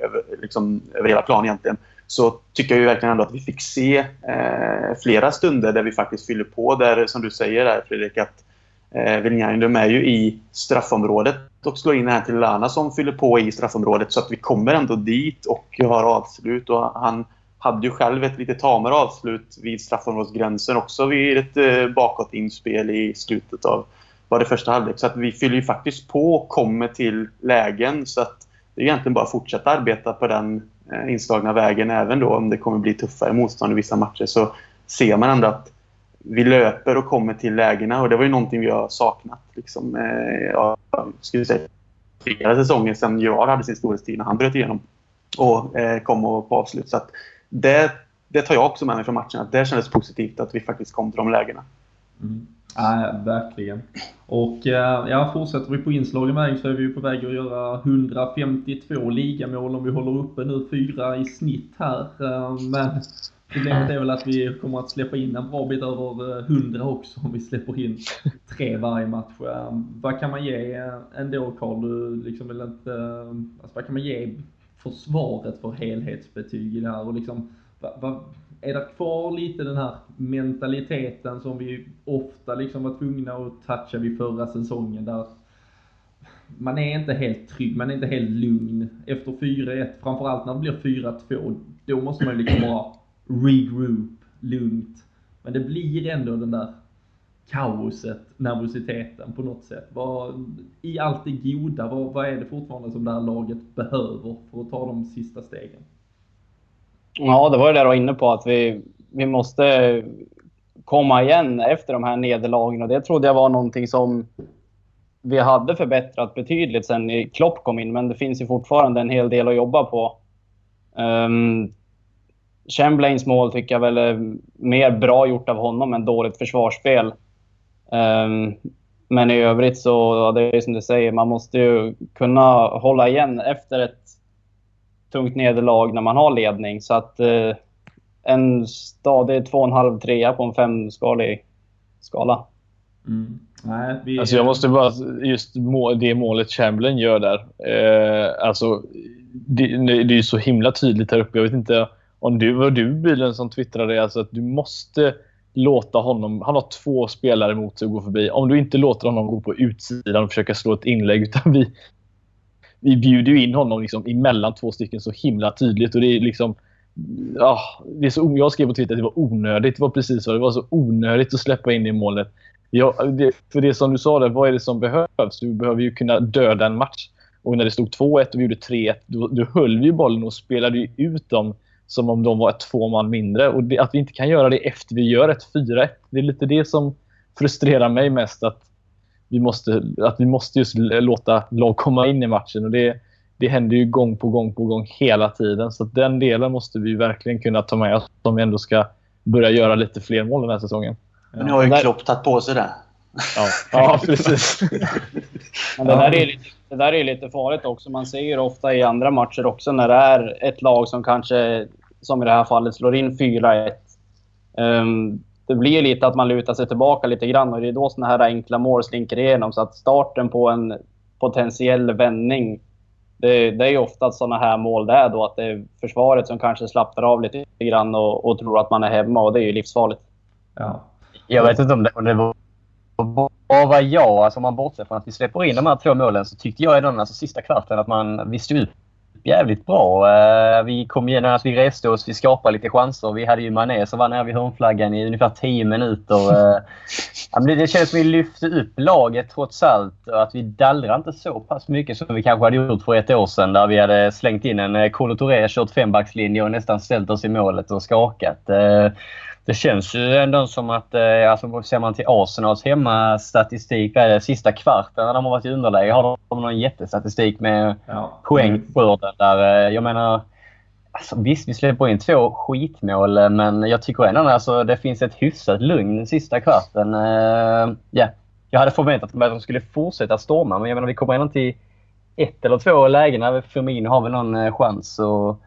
över, liksom, över hela planen egentligen. Så tycker jag ju verkligen ändå att vi fick se eh, flera stunder där vi faktiskt fyller på. Där, som du säger där Fredrik, att Eh, Wijnaldum är ju i straffområdet och slår in den här till Lana som fyller på i straffområdet så att vi kommer ändå dit och har avslut. Och han hade ju själv ett lite tamare avslut vid straffområdesgränsen också vid ett eh, bakåtinspel i slutet av var det första halvlek. Så att vi fyller ju faktiskt på och kommer till lägen. Så att det är egentligen bara att fortsätta arbeta på den eh, inslagna vägen även då om det kommer bli tuffare motstånd i vissa matcher. Så ser man ändå att vi löper och kommer till lägena och det var ju någonting vi har saknat. Liksom, eh, jag skulle säga, flera säsonger sedan Gerard hade sin storhetstid när han bröt igenom och eh, kom och på avslut. Så att det, det tar jag också med mig från matchen. Att det kändes positivt att vi faktiskt kom till de lägena. Mm. Ja, verkligen. Och eh, ja, fortsätter vi på inslagen väg så är vi ju på väg att göra 152 ligamål om vi håller uppe nu fyra i snitt här. Eh, men Problemet är väl att vi kommer att släppa in en bra bit över eh, 100 också om vi släpper in tre varje match. Vad kan man ge eh, ändå Karl? Du liksom vill inte, eh, alltså vad kan man ge försvaret för helhetsbetyg i det här? Och liksom, vad, vad, är det kvar lite den här mentaliteten som vi ofta liksom var tvungna att toucha vid förra säsongen där man är inte helt trygg, man är inte helt lugn. Efter 4-1, framförallt när det blir 4-2, då måste man liksom bara regroup, lugnt. Men det blir ändå den där kaoset, nervositeten på något sätt. Vad, I allt det goda, vad, vad är det fortfarande som det här laget behöver för att ta de sista stegen? Ja, det var ju det jag var inne på, att vi, vi måste komma igen efter de här nederlagen och det trodde jag var någonting som vi hade förbättrat betydligt sen Klopp kom in, men det finns ju fortfarande en hel del att jobba på. Um, Chamberlains mål tycker jag väl är mer bra gjort av honom än dåligt försvarsspel. Um, men i övrigt så, det är som du säger, man måste ju kunna hålla igen efter ett tungt nederlag när man har ledning. Så att uh, en stadig 2,5-3 på en femskalig skala. Mm. Nej, vi... Alltså jag måste bara, just det målet Chamberlain gör där. Eh, alltså, det, det är ju så himla tydligt här uppe. Jag vet inte om du var du bilen som twittrade alltså att du måste låta honom... Han har två spelare mot sig att gå förbi. Om du inte låter honom gå på utsidan och försöka slå ett inlägg utan vi, vi bjuder in honom liksom emellan två stycken så himla tydligt. Och det är liksom... Ja, det är så, jag skrev på Twitter att det var onödigt. Det var precis så. Det var så onödigt att släppa in det målet. Ja, det, för det som du sa där, vad är det som behövs? Du behöver ju kunna döda en match. Och när det stod 2-1 och vi gjorde 3-1, då, då höll vi bollen och spelade ut dem som om de var ett två man mindre. Och det, att vi inte kan göra det efter vi gör ett 4-1, det är lite det som frustrerar mig mest. Att vi måste, att vi måste just låta lag komma in i matchen. Och det, det händer ju gång på gång på gång hela tiden. Så den delen måste vi verkligen kunna ta med oss om vi ändå ska börja göra lite fler mål den här säsongen. Men nu har ju Klopp tagit på sig det. Ja, ja precis. Men det, där är lite, det där är lite farligt också. Man ser ju ofta i andra matcher också när det är ett lag som kanske, som i det här fallet, slår in 4-1. Um, ehm, det blir lite att man lutar sig tillbaka lite grann och det är då såna här enkla mål slinker igenom. Så att starten på en potentiell vändning, det, det är ju ofta såna här mål det är då. Att det är försvaret som kanske slappnar av lite grann och, och tror att man är hemma och det är ju livsfarligt. Ja. Jag vet inte om det, om det var bara jag, alltså om man bortser från att vi släpper in de här två målen, så tyckte jag i den alltså, sista kvarten att man, vi stod upp jävligt bra. Eh, vi kom igenom, alltså, vi reste oss, vi skapade lite chanser. Vi hade ju Mané som var nere vid hörnflaggan i ungefär 10 minuter. Eh, det, det känns som att vi lyfte upp laget trots allt och att vi dallrar inte så pass mycket som vi kanske hade gjort för ett år sedan där vi hade slängt in en eh, Kolo Touré, kört fembackslinje och nästan ställt oss i målet och skakat. Det känns ju ändå som att, eh, alltså ser man till Arsenals hemmastatistik, vad är det, sista kvarten när de har varit i underläge har de någon jättestatistik med ja. poängskörden där. Eh, jag menar, alltså, visst vi släpper in två skitmål eh, men jag tycker ändå att alltså, det finns ett hyfsat lugn sista kvarten. Ja, yeah. Jag hade förväntat mig att de skulle fortsätta storma men jag menar vi kommer ändå till ett eller två lägen där Firmino har väl någon chans. Och,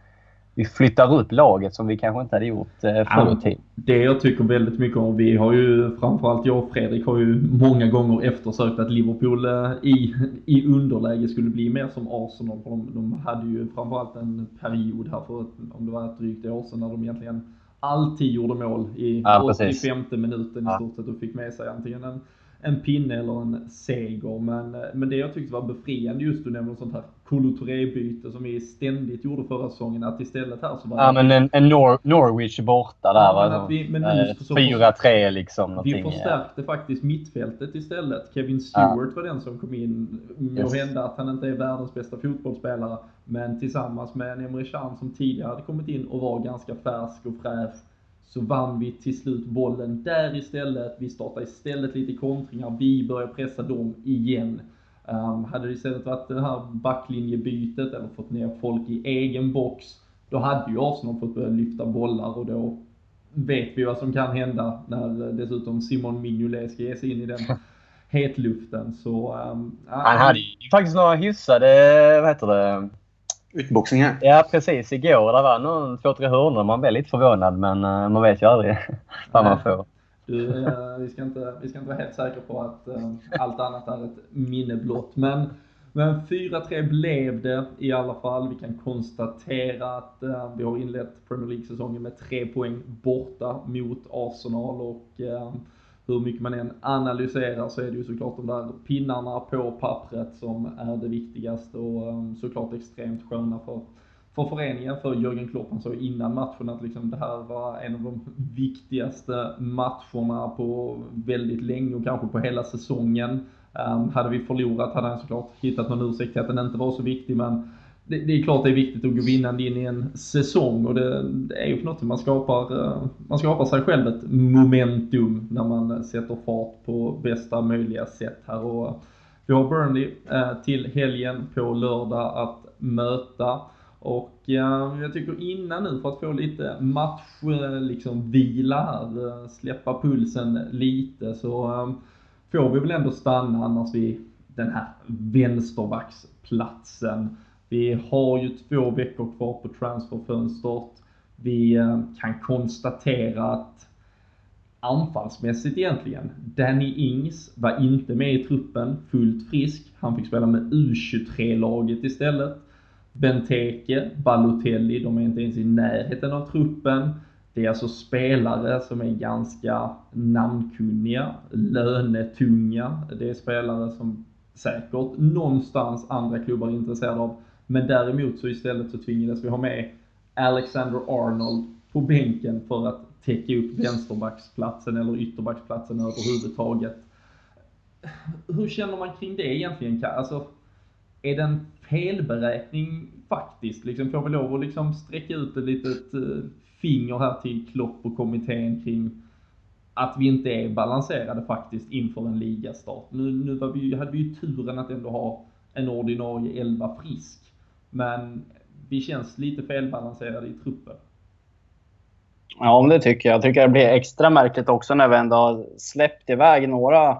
vi flyttar upp laget som vi kanske inte hade gjort eh, förr i tiden. Det jag tycker väldigt mycket om, vi har ju framförallt jag och Fredrik har ju många gånger eftersökt att Liverpool eh, i, i underläge skulle bli mer som Arsenal. För de, de hade ju framförallt en period här för, om det var ett drygt år sedan, när de egentligen alltid gjorde mål i ja, 85 minuten i stort sett och fick med sig antingen en en pinne eller en seger. Men, men det jag tyckte var befriande just du nämnde sånt här Kolo byte som vi ständigt gjorde förra säsongen. Att istället här så var Ja men en, en Nor Norwich borta där ja, va? 4-3 liksom. Vi förstärkte ja. faktiskt mittfältet istället. Kevin Stewart ja. var den som kom in. Må yes. hända att han inte är världens bästa fotbollsspelare. Men tillsammans med en Emre Can som tidigare hade kommit in och var ganska färsk och fräsch så vann vi till slut bollen där istället. Vi startade istället lite kontringar. Vi började pressa dem igen. Um, hade det istället varit det här backlinjebytet eller fått ner folk i egen box, då hade ju Arsenal fått börja lyfta bollar och då vet vi vad som kan hända när dessutom Simon Mignolet ska ge sig in i den hetluften. Så, um, Han hade ju faktiskt några hyfsade, vad heter det, utboxningar. Ja, precis. Igår det var någon två, tre hörnor. Man blev lite förvånad, men uh, man vet ju aldrig vad man får. Du, eh, vi, ska inte, vi ska inte vara helt säkra på att eh, allt annat är ett minne blott. Men, men 4-3 blev det i alla fall. Vi kan konstatera att eh, vi har inlett Premier League-säsongen med tre poäng borta mot Arsenal och hur mycket man än analyserar så är det ju såklart de där pinnarna på pappret som är det viktigaste och såklart extremt sköna för, för föreningen, för Jörgen Klopp. Han sa innan matchen att liksom det här var en av de viktigaste matcherna på väldigt länge och kanske på hela säsongen. Um, hade vi förlorat hade han såklart hittat någon ursäkt till att den inte var så viktig men det, det, är klart det är viktigt att gå vinnande in i en säsong och det, det är ju på något sätt man skapar, eh, man skapar sig själv ett momentum när man sätter fart på bästa möjliga sätt här och vi har Burnley eh, till helgen på lördag att möta. Och jag tycker innan nu för att få lite match, eh, liksom vila här, eh, släppa pulsen lite så eh, får vi väl ändå stanna annars vid den här vänsterbacksplatsen. Vi har ju två veckor kvar på transferfönstret. Vi kan konstatera att anfallsmässigt egentligen, Danny Ings var inte med i truppen fullt frisk. Han fick spela med U23-laget istället. Benteke, Balotelli, de är inte ens i närheten av truppen. Det är alltså spelare som är ganska namnkunniga, lönetunga. Det är spelare som säkert någonstans andra klubbar är intresserade av. Men däremot så istället så tvingades vi ha med Alexander Arnold på bänken för att täcka upp vänsterbacksplatsen eller ytterbacksplatsen överhuvudtaget. Hur känner man kring det egentligen? Alltså, är den felberäkning faktiskt? Liksom, får vi lov att liksom sträcka ut ett litet eh, finger här till Klopp och kommittén kring att vi inte är balanserade faktiskt inför en ligastart. Nu, nu var vi, hade vi ju turen att ändå ha en ordinarie 11 frisk. Men vi känns lite felbalanserade i truppen. Ja, det tycker jag. Jag tycker det blir extra märkligt också när vi ändå har släppt iväg några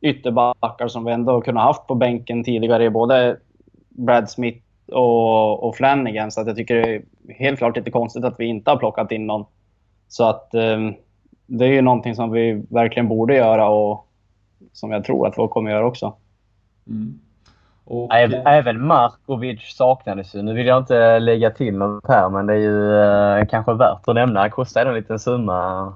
ytterbackar som vi ändå kunnat haft på bänken tidigare. Både Brad Smith och, och Flanagan. Så att jag tycker det är helt klart lite konstigt att vi inte har plockat in någon. Så att um, det är ju någonting som vi verkligen borde göra och som jag tror att vi kommer göra också. Mm. Och, även, även Markovic saknades ju. Nu vill jag inte lägga till något här men det är ju eh, kanske värt att nämna. Han kostar en liten summa.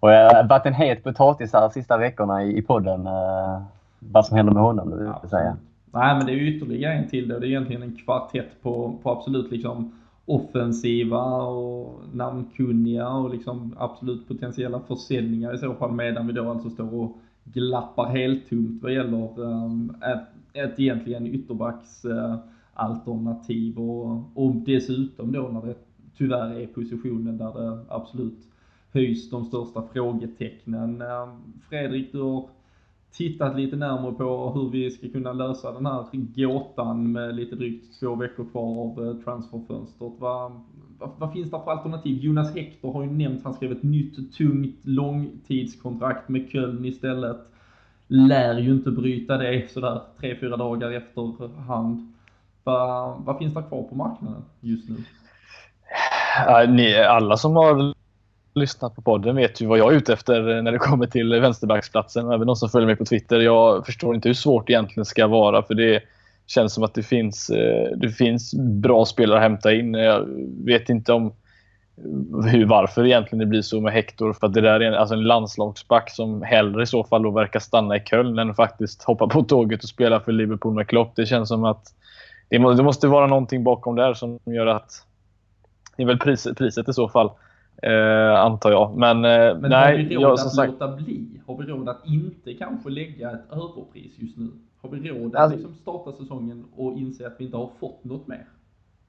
Och jag har varit en het potatis här de sista veckorna i, i podden. Eh, vad som händer med honom, vill jag säga. Nej men det är ju ytterligare en till då. Det är egentligen en kvartett på, på absolut liksom offensiva och namnkunniga och liksom absolut potentiella försäljningar i så fall medan vi då alltså står och glappar helt tomt vad gäller um, ett, ett egentligen ytterbacksalternativ eh, uh, och, och dessutom då när det tyvärr är positionen där det absolut höjs de största frågetecknen. Um, Fredrik, du har tittat lite närmare på hur vi ska kunna lösa den här gåtan med lite drygt två veckor kvar av eh, transferfönstret. Vad, vad, vad, finns det för alternativ? Jonas Hector har ju nämnt, han skrev ett nytt tungt långtidskontrakt med Köln istället. Lär ju inte bryta det sådär tre, fyra dagar efterhand. Vad, vad finns det kvar på marknaden just nu? alla som har lyssnat på podden vet ju vad jag är ute efter när det kommer till vänsterbacksplatsen. Även de som följer mig på Twitter. Jag förstår inte hur svårt det egentligen ska vara. För det känns som att det finns, eh, det finns bra spelare att hämta in. Jag vet inte om hur, varför egentligen det blir så med Hector. För att det där är en, alltså en landslagsback som hellre i så fall då verkar stanna i Köln än faktiskt hoppa på tåget och spela för Liverpool med Klopp. Det känns som att det, måste vara någonting bakom där som gör att... Det är väl priset, priset i så fall. Eh, antar jag. Men, eh, Men nej, har vi råd jag, att sagt... låta bli? Har vi råd att inte kanske lägga ett överpris just nu? Har vi råd att alltså, liksom starta säsongen och inse att vi inte har fått något mer?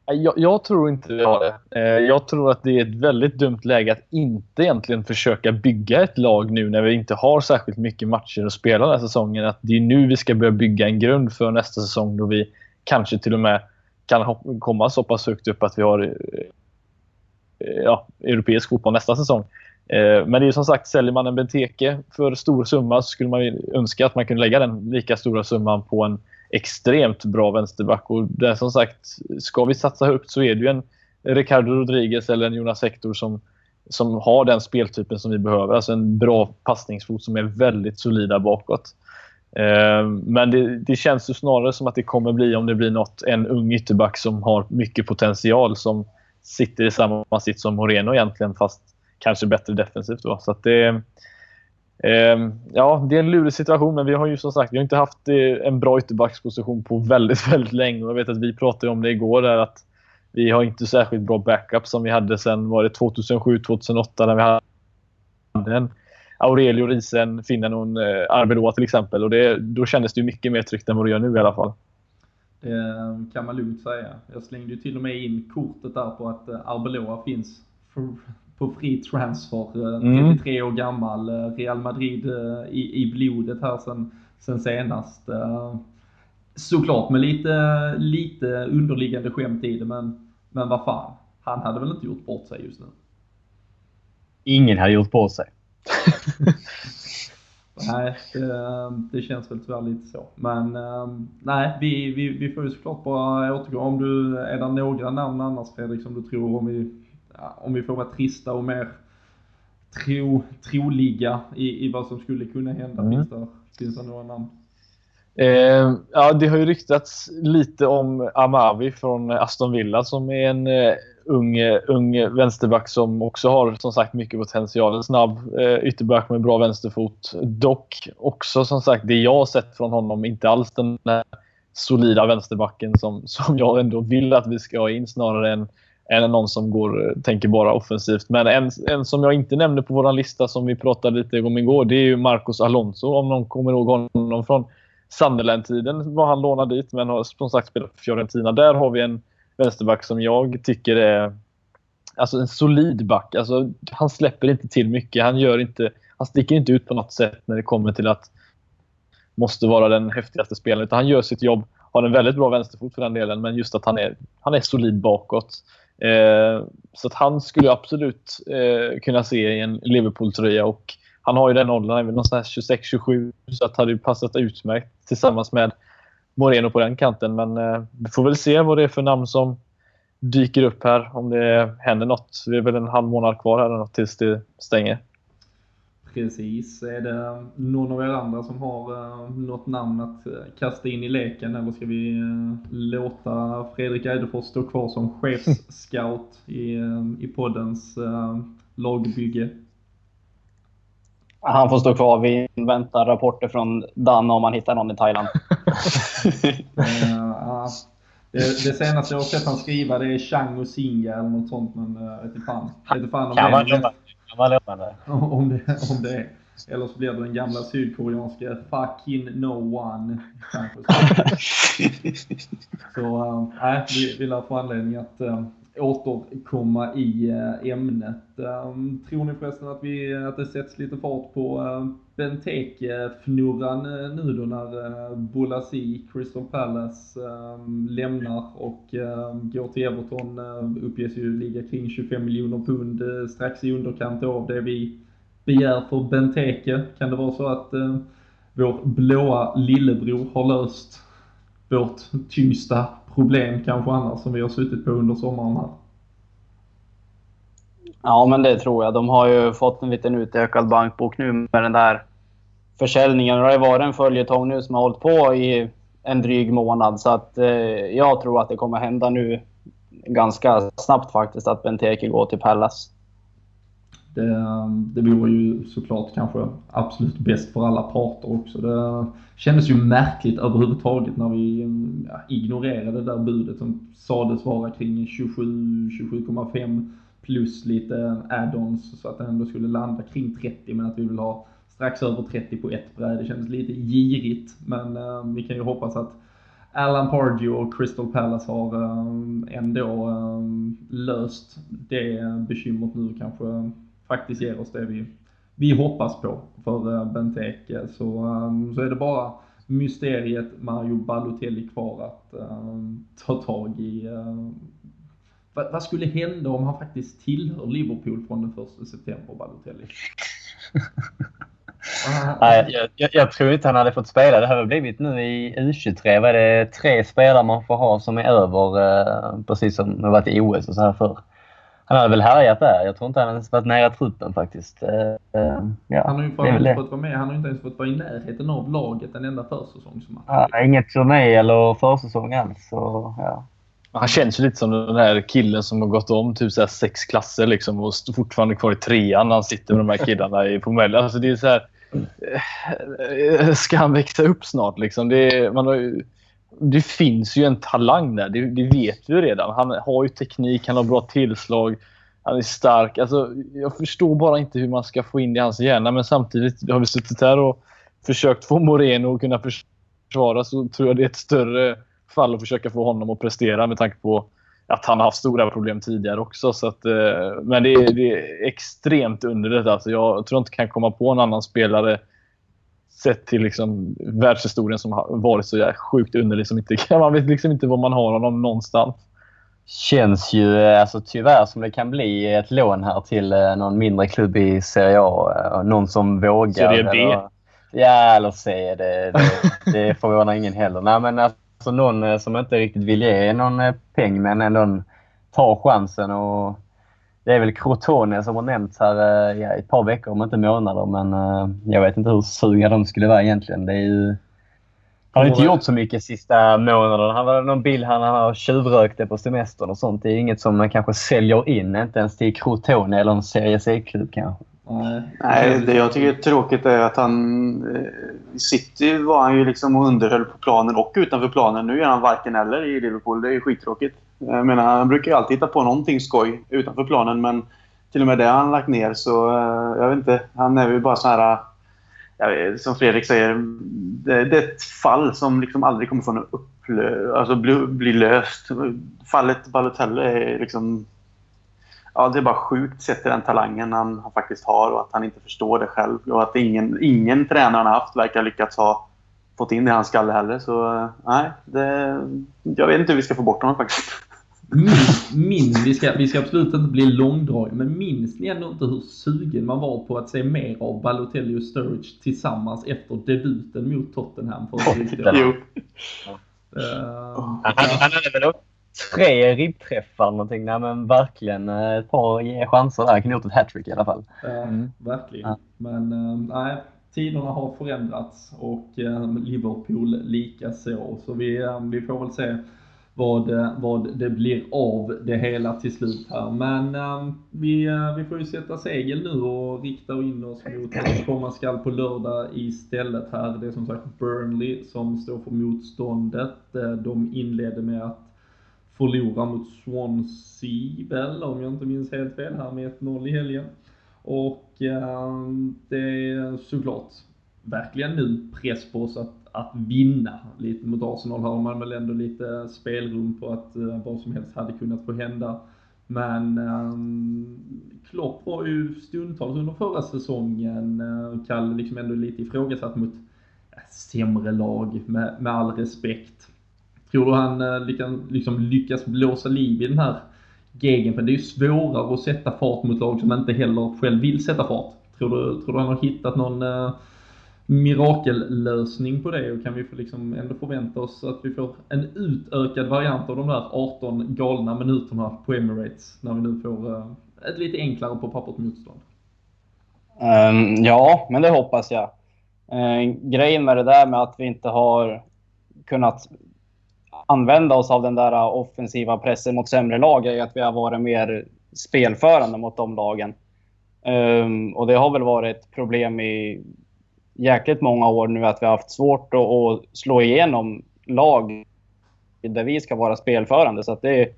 Jag, jag, tror inte vi har det. Eh, jag tror att det är ett väldigt dumt läge att inte egentligen försöka bygga ett lag nu när vi inte har särskilt mycket matcher att spela den här säsongen. Att det är nu vi ska börja bygga en grund för nästa säsong då vi kanske till och med kan komma så pass högt upp att vi har eh, Eh, ja, europeisk fotboll nästa säsong. Eh, men det är som sagt, säljer man en Benteke för stor summa så skulle man önska att man kunde lägga den lika stora summan på en extremt bra vänsterback. Och det som sagt, ska vi satsa högt så är det ju en Ricardo Rodriguez eller en Jonas Hector som, som har den speltypen som vi behöver. Alltså en bra passningsfot som är väldigt solida bakåt. Eh, men det, det, känns ju snarare som att det kommer bli, om det blir något, en ung ytterback som har mycket potential som sitter i samma sitt som Moreno egentligen, fast kanske bättre defensivt. Då. Så det, eh, ja, det är en lurig situation, men vi har ju som sagt vi har inte haft eh, en bra ytterbacksposition på väldigt, väldigt länge. Jag vet att vi pratade om det igår, där att vi har inte särskilt bra backup som vi hade sen var det 2007-2008 när vi hade en Aurelio Risen, finnen och en eh, Arbeloa till exempel. Och det, då kändes det mycket mer tryggt än vad det gör nu i alla fall. Det kan man lugnt säga. Jag slängde ju till och med in kortet där på att eh, Arbeloa finns på fri transfer. 33 eh, mm. år gammal. Eh, Real Madrid i, i blodet här sen, sen senast. Såklart med lite, lite underliggande skämt i det, men, men vad fan. Han hade väl inte gjort bort sig just nu? Ingen hade gjort bort sig. nej, det, det, känns väl tyvärr lite så. Men ehm, nej, vi, vi, vi får ju såklart bara återgå. Om du, är det några namn annars Fredrik som du tror om vi, om vi får vara trista och mer tro, troliga i, i vad som skulle kunna hända? Mm. Finns, det, finns det några namn? Eh, ja, det har ju ryktats lite om Amavi från Aston Villa som är en eh, ung, ung vänsterback som också har som sagt mycket potential. En snabb eh, ytterback med bra vänsterfot. Dock också som sagt det jag har sett från honom inte alls den där solida vänsterbacken som, som jag ändå vill att vi ska ha in snarare än, än någon som går, eh, tänker bara offensivt. Men en, en som jag inte nämnde på vår lista som vi pratade lite om igår det är ju Marcos Alonso om någon kommer ihåg honom från Sunderland-tiden var han lånad dit men har som sagt spelat för Fiorentina. Där har vi en vänsterback som jag tycker är alltså en solid back. Alltså, han släpper inte till mycket. Han, gör inte, han sticker inte ut på något sätt när det kommer till att måste vara den häftigaste spelaren. Utan han gör sitt jobb. Har en väldigt bra vänsterfot för den delen, men just att han är, han är solid bakåt. Eh, så att han skulle absolut eh, kunna se i en Liverpool-tröja. Och han har ju den åldern, någonstans 26-27, så att det hade passat utmärkt tillsammans med Moreno på den kanten. Men eh, vi får väl se vad det är för namn som dyker upp här. Om det händer något. Det är väl en halv månad kvar här något tills det stänger. Precis. Är det någon av er andra som har uh, något namn att kasta in i leken eller ska vi låta Fredrik Eidefors stå kvar som chefsscout i, i poddens lagbygge? Han får stå kvar. Vi inväntar rapporter från Dan om man hittar någon i Thailand. Uh, det, det senaste jag har sett han skriva det är Chang och Singa eller något sånt, men uh, vet inte fan. Vet inte fan om kan, man lova, kan man lova det? Om det, om det är. Eller så blir det den gamla sydkoreanska fucking no one. så uh, nej, vi, vi lär få anledning att uh, återkomma i eh, ämnet. Ehm, tror ni förresten att, vi, att det sätts lite fart på eh, Benteke-fnurran eh, nu då när Bolasi, Crystal Palace ehm, lämnar och ehm, går till Everton uppges ju ligga kring 25 miljoner pund strax i underkant av det vi begär för Benteke. Kan det vara så att vår blåa lillebror har löst vårt tyngsta problem kanske annars som vi har suttit på under sommaren här. Ja, men det tror jag. De har ju fått en liten utökad bankbok nu med den där försäljningen. Det har ju varit en följetong nu som har hållit på i en dryg månad. Så att eh, jag tror att det kommer hända nu ganska snabbt faktiskt att Benteke går till Pallas. Det, ehm, det vore ju såklart kanske absolut bäst för alla parter också. Det kändes ju märkligt överhuvudtaget när vi ehm, ja, ignorerade det där budet som sades vara kring 27, 27,5 plus lite eh, add-ons så att den ändå skulle landa kring 30 men att vi vill ha strax över 30 på ett bräde. Det kändes lite girigt men eh, vi kan ju hoppas att Alan Pardew och Crystal Palace har eh, ändå eh, löst det bekymret nu kanske faktiskt ger oss det vi, vi hoppas på för uh, Benteke. Så, um, så är det bara mysteriet Mario Balotelli kvar att ta tag i. Vad, vad, skulle hända om han faktiskt tillhör Liverpool från den 1 september, Balotelli? Nej, jag, jag, tror inte han hade fått spela. Det har väl blivit nu i U23. Vad är det tre spelare man får ha som är över, eh, precis som det varit i OS och så här förr. Han hade väl härjat där. Jag tror inte han ens varit nära truppen faktiskt. Eh, eh ja, han har ju inte fått vara med. Han har inte ens fått vara i närheten av laget en enda försäsongsmatch. Ja, inget turné eller försäsong alls. Så, ja. Han känns ju lite som den här killen som har gått om typ så sex klasser liksom och fortfarande kvar i trean när han sitter med de här killarna i Pomel. Alltså det är så här, eh, Ska han växa upp snart? Liksom? Det, man har, det finns ju en talang där. Det, det vet vi ju redan. Han har ju teknik, han har bra tillslag. Han är stark. Alltså, jag förstår bara inte hur man ska få in det i hans hjärna. Men samtidigt har vi suttit här och försökt få Moreno att kunna försvara så tror jag det är ett större fall att försöka få honom att prestera med tanke på att han har haft stora problem tidigare också. Så att, eh, men det är, det är extremt underligt. Alltså jag tror inte kan komma på en annan spelare Sett till liksom världshistorien som har varit så jävla sjukt underlig. Som inte, man vet liksom inte var man har honom någonstans. Känns ju alltså, tyvärr som det kan bli ett lån här till eh, någon mindre klubb i Serie A. Eh, någon som vågar. Serie B? Eller, ja, eller C. Det, det, det förvånar ingen heller. Nej, men alltså någon eh, som inte riktigt vill ge någon eh, peng men ändå tar chansen. Och det är väl Crotone som har nämnts här eh, ja, ett par veckor, om inte månader. Men eh, jag vet inte hur sugna de skulle vara egentligen. Det är ju... Han har inte gjort så mycket sista månaderna. Han var någon bild han har tjuvrökte på semestern och sånt. Det är inget som man kanske säljer in, inte ens till Crotone eller en Serie C-klubb kanske. Nej, Nej, det jag tycker är tråkigt är att han... eh, I City var han ju liksom och underhöll på planen och utanför planen. Nu är han varken eller i Liverpool. Det är ju skittråkigt. Jag menar, han brukar ju alltid hitta på någonting skoj utanför planen, men till och med det har han lagt ner. Så eh, jag vet inte. Han är ju bara så här... Eh, jag vet, som Fredrik säger, det, det är ett fall som liksom aldrig kommer från upp, alltså bli, bli löst. Fallet Balotelli är liksom... Ja, det är bara sjukt sett till den talangen han, han faktiskt har och att han inte förstår det själv. Och att ingen, ingen tränare han har haft verkar lyckats ha fått in det i hans skalle heller. Så eh, nej, det, jag vet inte hur vi ska få bort honom faktiskt. Minns, minns, vi, ska, vi ska absolut inte bli långdragna, men minns ni ändå inte hur sugen man var på att se mer av Balotelli och Sturridge tillsammans efter debuten mot Tottenham för? Jo. Eh, Han, han hade väl också tre ribbträffar någonting. Nej, men verkligen eh, ett par chanser där. Han kunde gjort ett hattrick i alla fall. Eh, Mm. Verkligen. Ja. Men nej, tiderna har förändrats och Liverpool lika så. Så vi, vi får väl se vad, eh, vad det blir av det hela till slut här. Men ehm, eh, vi, vi får ju sätta segel nu och rikta in oss mot vad som komma skall på lördag istället här. Det är som sagt Burnley som står för motståndet. Eh, de inledde med att förlora mot Swansea väl, om jag inte minns helt fel här med 1-0 i helgen. Och eh, det är såklart verkligen nu press på oss att, att vinna lite mot Arsenal. Har man väl ändå lite spelrum på att eh, vad som helst hade kunnat få hända. Men ehm, Klopp var ju stundtals under förra säsongen, eh, Kalle, liksom ändå lite ifrågasatt mot sämre lag med, med all respekt. Tror du han eh, lyckan, liksom lyckas blåsa liv i den här gegen? För det är ju svårare att sätta fart mot lag som inte heller själv vill sätta fart. Tror du, tror du han har hittat någon eh, mirakellösning på det och kan vi liksom ändå förvänta oss att vi får en utökad variant av de där 18 galna minuterna på Emirates när vi nu får eh, ett lite enklare på pappret motstånd? Um, ja, men det hoppas jag. Uh, grejen med det där med att vi inte har kunnat använda oss av den där eh, offensiva pressen mot sämre lag är att vi har varit mer spelförande mot de lagen. Um, och det har väl varit ett problem i jäkligt många år nu att vi har haft svårt att, att slå igenom lag där vi ska vara spelförande. Så att det,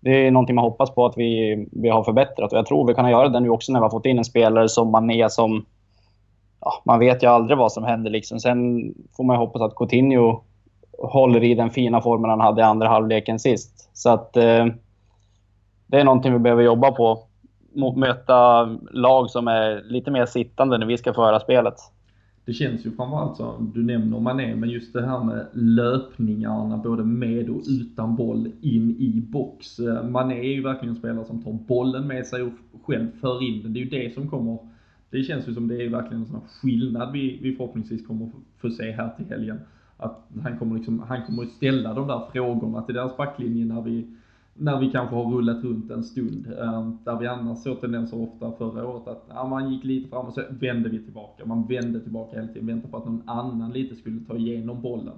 det är någonting man hoppas på att vi, vi har förbättrat. Och jag tror vi kan göra det nu också när vi har fått in en spelare som Mané som... Ja, man vet ju aldrig vad som händer. Liksom. Sen får man ju hoppas att Coutinho håller i den fina formen han hade i andra halvleken sist. Så att eh, det är någonting vi behöver jobba på. Möta lag som är lite mer sittande när vi ska föra spelet. Det känns ju framförallt som du nämner Mané, men just det här med löpningarna både med och utan boll in i box. Eh, Mané är ju verkligen en spelare som tar bollen med sig och själv för in den. Det är ju det som kommer, det känns ju som det är verkligen en sån här skillnad vi, vi förhoppningsvis kommer få se här till helgen. Att han kommer liksom, han kommer ställa de där frågorna till deras backlinje när vi, när vi kanske har rullat runt en stund. Eh, där vi annars såg tendenser ofta förra året att ja, man gick lite fram och så vände vi tillbaka. Man vände tillbaka hela tiden, väntade på att någon annan lite skulle ta igenom bollen.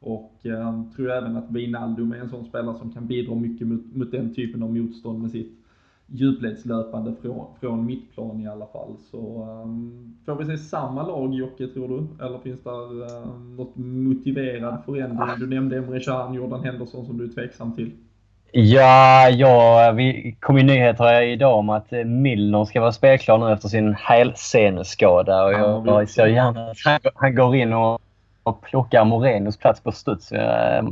Och eh, tror även att Wijnaldum är en sån spelare som kan bidra mycket mot, mot den typen av motstånd med sitt djupledslöpande från, från mittplan i alla fall. Så um, får vi se samma lag Jocke tror du? Eller finns det uh, något motiverad förändring? Du nämnde Emre Can, Jordan Henderson som du är tveksam till. Ja, ja, vi kom ju nyheter idag om att eh, Milner ska vara spelklar nu efter sin hälseneskada. Och Ja, jag, jag ser gärna att han, han går in och, och plockar Morenos plats på studs. Eh,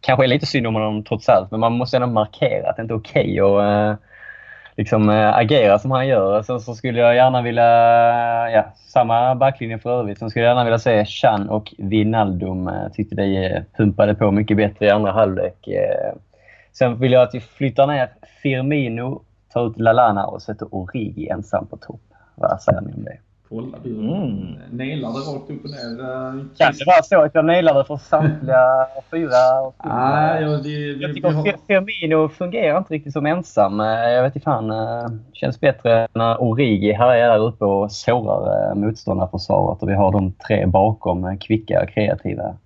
kanske är lite synd om honom trots allt, men man måste ändå markera att det inte är okej att, eh, liksom agera som han gör. Sen så skulle jag gärna vilja, ja, samma backlinje för övrigt. Sen skulle jag gärna vilja se Chan och Vinaldum. Tyckte det pumpade på mycket bättre i andra halvlek. Sen vill jag att vi flyttar ner Firmino, tar ut Lalana och sätter Origi ensam på topp. Vad säger ni om det? Kolla, du mm. nailade rakt upp och ner. Uh, kan det vara så att jag nailade för samtliga fyra? Och ah, ja, det, jag tycker har... Firmino fungerar inte riktigt som ensam. Eh, jag vet inte fan. Uh, känns bättre när Origi härjar där uppe och sårar motståndarförsvaret och vi har de tre bakom, kvicka och kreativa.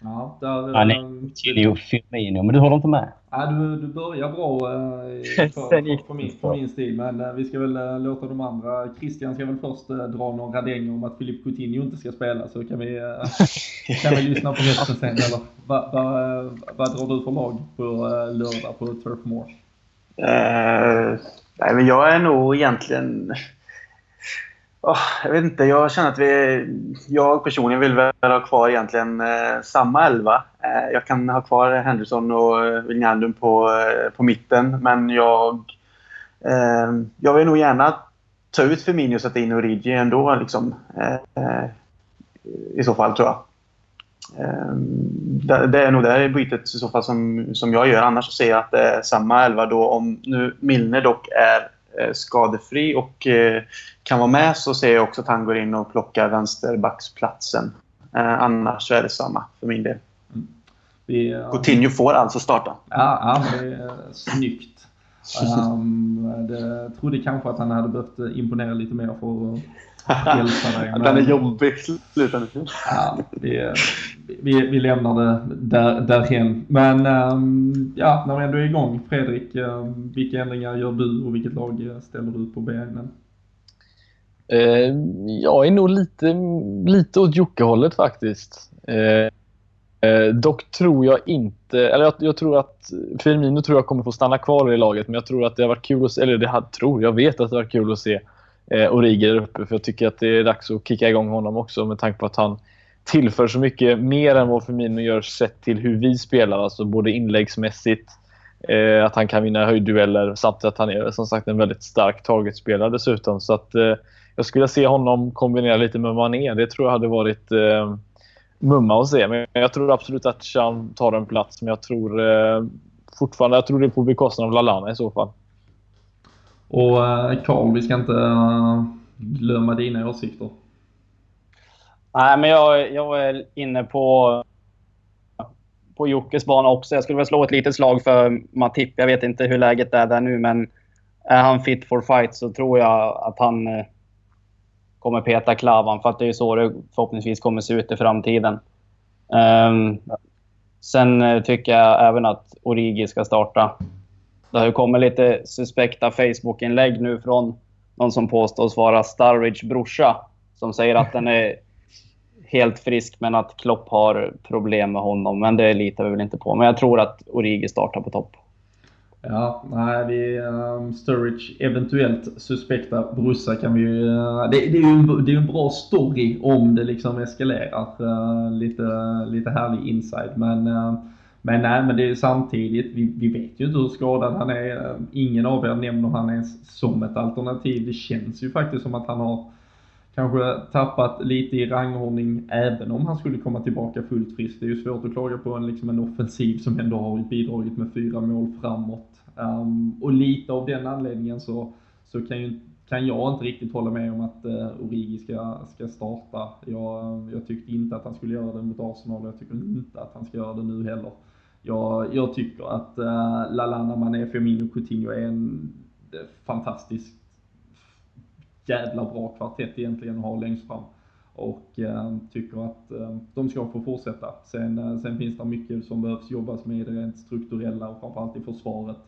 Ja, där, ja, nej, Coutinho och Firmino, men du håller inte med? Ja, du, du börjar bra eh, för, för, för, min, för min stil, men eh, vi ska väl eh, låta de andra. Christian ska väl först eh, dra någon radäng om att Filip Coutinho inte ska spela, så kan vi, eh, kan vi lyssna på resten sen. Eller vad va, va drar du för lag på eh, lördag på Turf Moor? Uh, nej, men jag är nog egentligen Oh, jag vet inte. Jag känner att vi... Jag personligen vill väl ha kvar egentligen eh, samma elva. Eh, jag kan ha kvar Henderson och eh, Wijnaldum på, eh, på mitten, men jag... Eh, jag vill nog gärna ta ut Firmino och sätta in Origi ändå. Liksom, eh, eh I så fall, tror jag. Eh, det, det är nog det bytet i så fall som, som jag gör. Annars ser jag att det är samma elva då. Om nu Milner dock är skadefri och eh, kan vara med så ser jag också att han går in och plockar vänsterbacksplatsen. Eh, annars så är det samma för min del. Mm. Vi, Coutinho får alltså starta. Ja, ja det är snyggt. Um, det, trodde kanske att han hade behövt imponera lite mer för att hjälpa dig. Men, Den är jobbig slutändan. Ja, vi, vi, vi lämnar det där, därhen. Men um, ja, när vi ändå är igång. Fredrik, um, vilka ändringar gör du och vilket lag ställer du på benen? Uh, jag är nog lite, lite åt Jocke-hållet faktiskt. Uh, Eh, dock tror jag inte, eller jag, jag, tror att Firmino tror jag kommer få stanna kvar i laget, men jag tror att det har varit kul att se, eller det har, tror, jag vet att det har varit kul att se eh, Origi där uppe. För jag tycker att det är dags att kicka igång honom också med tanke på att han tillför så mycket mer än vad Firmino gör sett till hur vi spelar. Alltså både inläggsmässigt, eh, att han kan vinna höjddueller samtidigt att han är som sagt en väldigt stark targetspelare dessutom. Så att eh, jag skulle se honom kombinera lite med Mané. Det tror jag hade varit eh, mumma att se. Men jag tror absolut att Chan tar en plats. Men jag tror eh, fortfarande jag tror det är på bekostnad av Lalana i så fall. Och Karl, eh, vi ska inte eh, glömma dina åsikter. Nej, men jag, jag är inne på, på Jockes bana också. Jag skulle väl slå ett litet slag för Matip. Jag vet inte hur läget är där nu, men är han fit for fight så tror jag att han eh, kommer peta Klavan. För att det är så det förhoppningsvis kommer se ut i framtiden. Um, sen eh, tycker jag även att Origi ska starta. Det har ju kommit lite suspekta Facebook-inlägg nu från någon som påstås vara Starridge brorsa. Som säger att den är helt frisk men att Klopp har problem med honom. Men det litar vi väl inte på. Men jag tror att Origi startar på topp. Ja, nej, vi, um, Sturridge eventuellt suspekta brorsa kan vi ju... Uh, det, det, är ju en, det är en bra story om det liksom eskalerar. Uh, lite, lite härlig inside men uh, men nej, men det är ju samtidigt, vi, vi vet ju inte hur skadad han är. Ehm, ingen av er nämner han ens som ett alternativ. Det känns ju faktiskt som att han har kanske tappat lite i rangordning även om han skulle komma tillbaka fullt frisk. Det är ju svårt att klaga på en, liksom en offensiv som ändå har bidragit med fyra mål framåt. Um, och lite av den anledningen så, så kan, ju, kan jag inte riktigt hålla med om att uh, Origi ska, ska starta. Jag, jag tyckte inte att han skulle göra det mot Arsenal och jag tycker inte att han ska göra det nu heller. Jag, jag tycker att eh, uh, Lalana, Mané, Firmino, Coutinho är en eh, fantastisk jävla bra kvartett egentligen att ha längst fram. Och eh, tycker att eh, de ska få fortsätta. Sen, eh, sen finns det mycket som behövs jobbas med i det rent strukturella och framförallt i försvaret.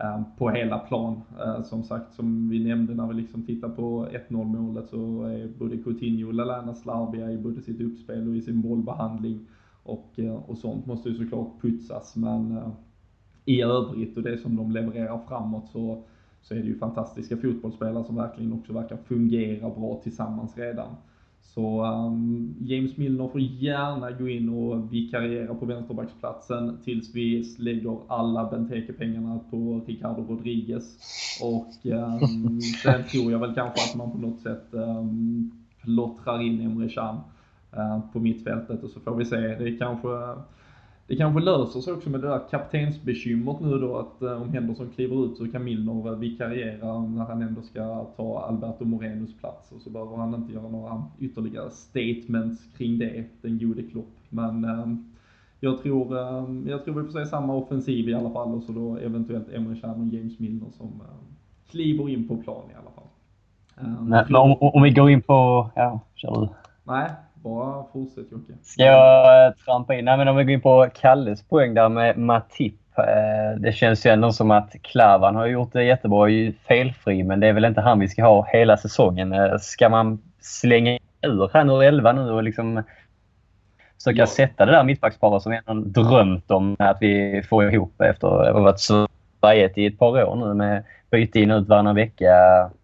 Eh, på hela plan. Eh, som sagt, som vi nämnde när vi liksom tittar på 1-0 målet så är både Coutinho och Lallana slarviga i både sitt uppspel och i sin bollbehandling och, eh, och sånt måste ju såklart putsas men eh, i övrigt och det som de levererar framåt så, så är det ju fantastiska fotbollsspelare som verkligen också verkar fungera bra tillsammans redan. Så um, James Milner får gärna gå in och vikariera på vänsterbacksplatsen tills vi lägger alla Benteke-pengarna på Ricardo Rodriguez. Och um, sen tror jag väl kanske att man på något sätt um, plottrar in Emre Can uh, på mittfältet och så får vi se. Det kanske det kanske löser sig också med det där kaptensbekymret nu då att eh, om Henderson kliver ut så kan Milner vikariera när han ändå ska ta Alberto Morenos plats och så behöver han inte göra några ytterligare statements kring det, den gode Klopp. Men eh, jag, tror, eh, jag tror vi får se samma offensiv i alla fall och så då eventuellt Emre Can och James Milner som eh, kliver in på plan i alla fall. Eh, men, om, om, vi går in på, ja, kör du. Nej, bara fortsätt Jocke. Ska jag eh, trampa in? Nej, men om vi går in på Kalles poäng där med Matip. Eh, det känns ju ändå som att Klavan har gjort det jättebra, är felfri, men det är väl inte han vi ska ha hela säsongen. Eh, ska man slänga ur han ur 11 nu och liksom försöka ja. sätta det där mittbacksparet som vi har drömt om att vi får ihop efter att ha varit svajigt i ett par år nu med byte in och ut varannan vecka.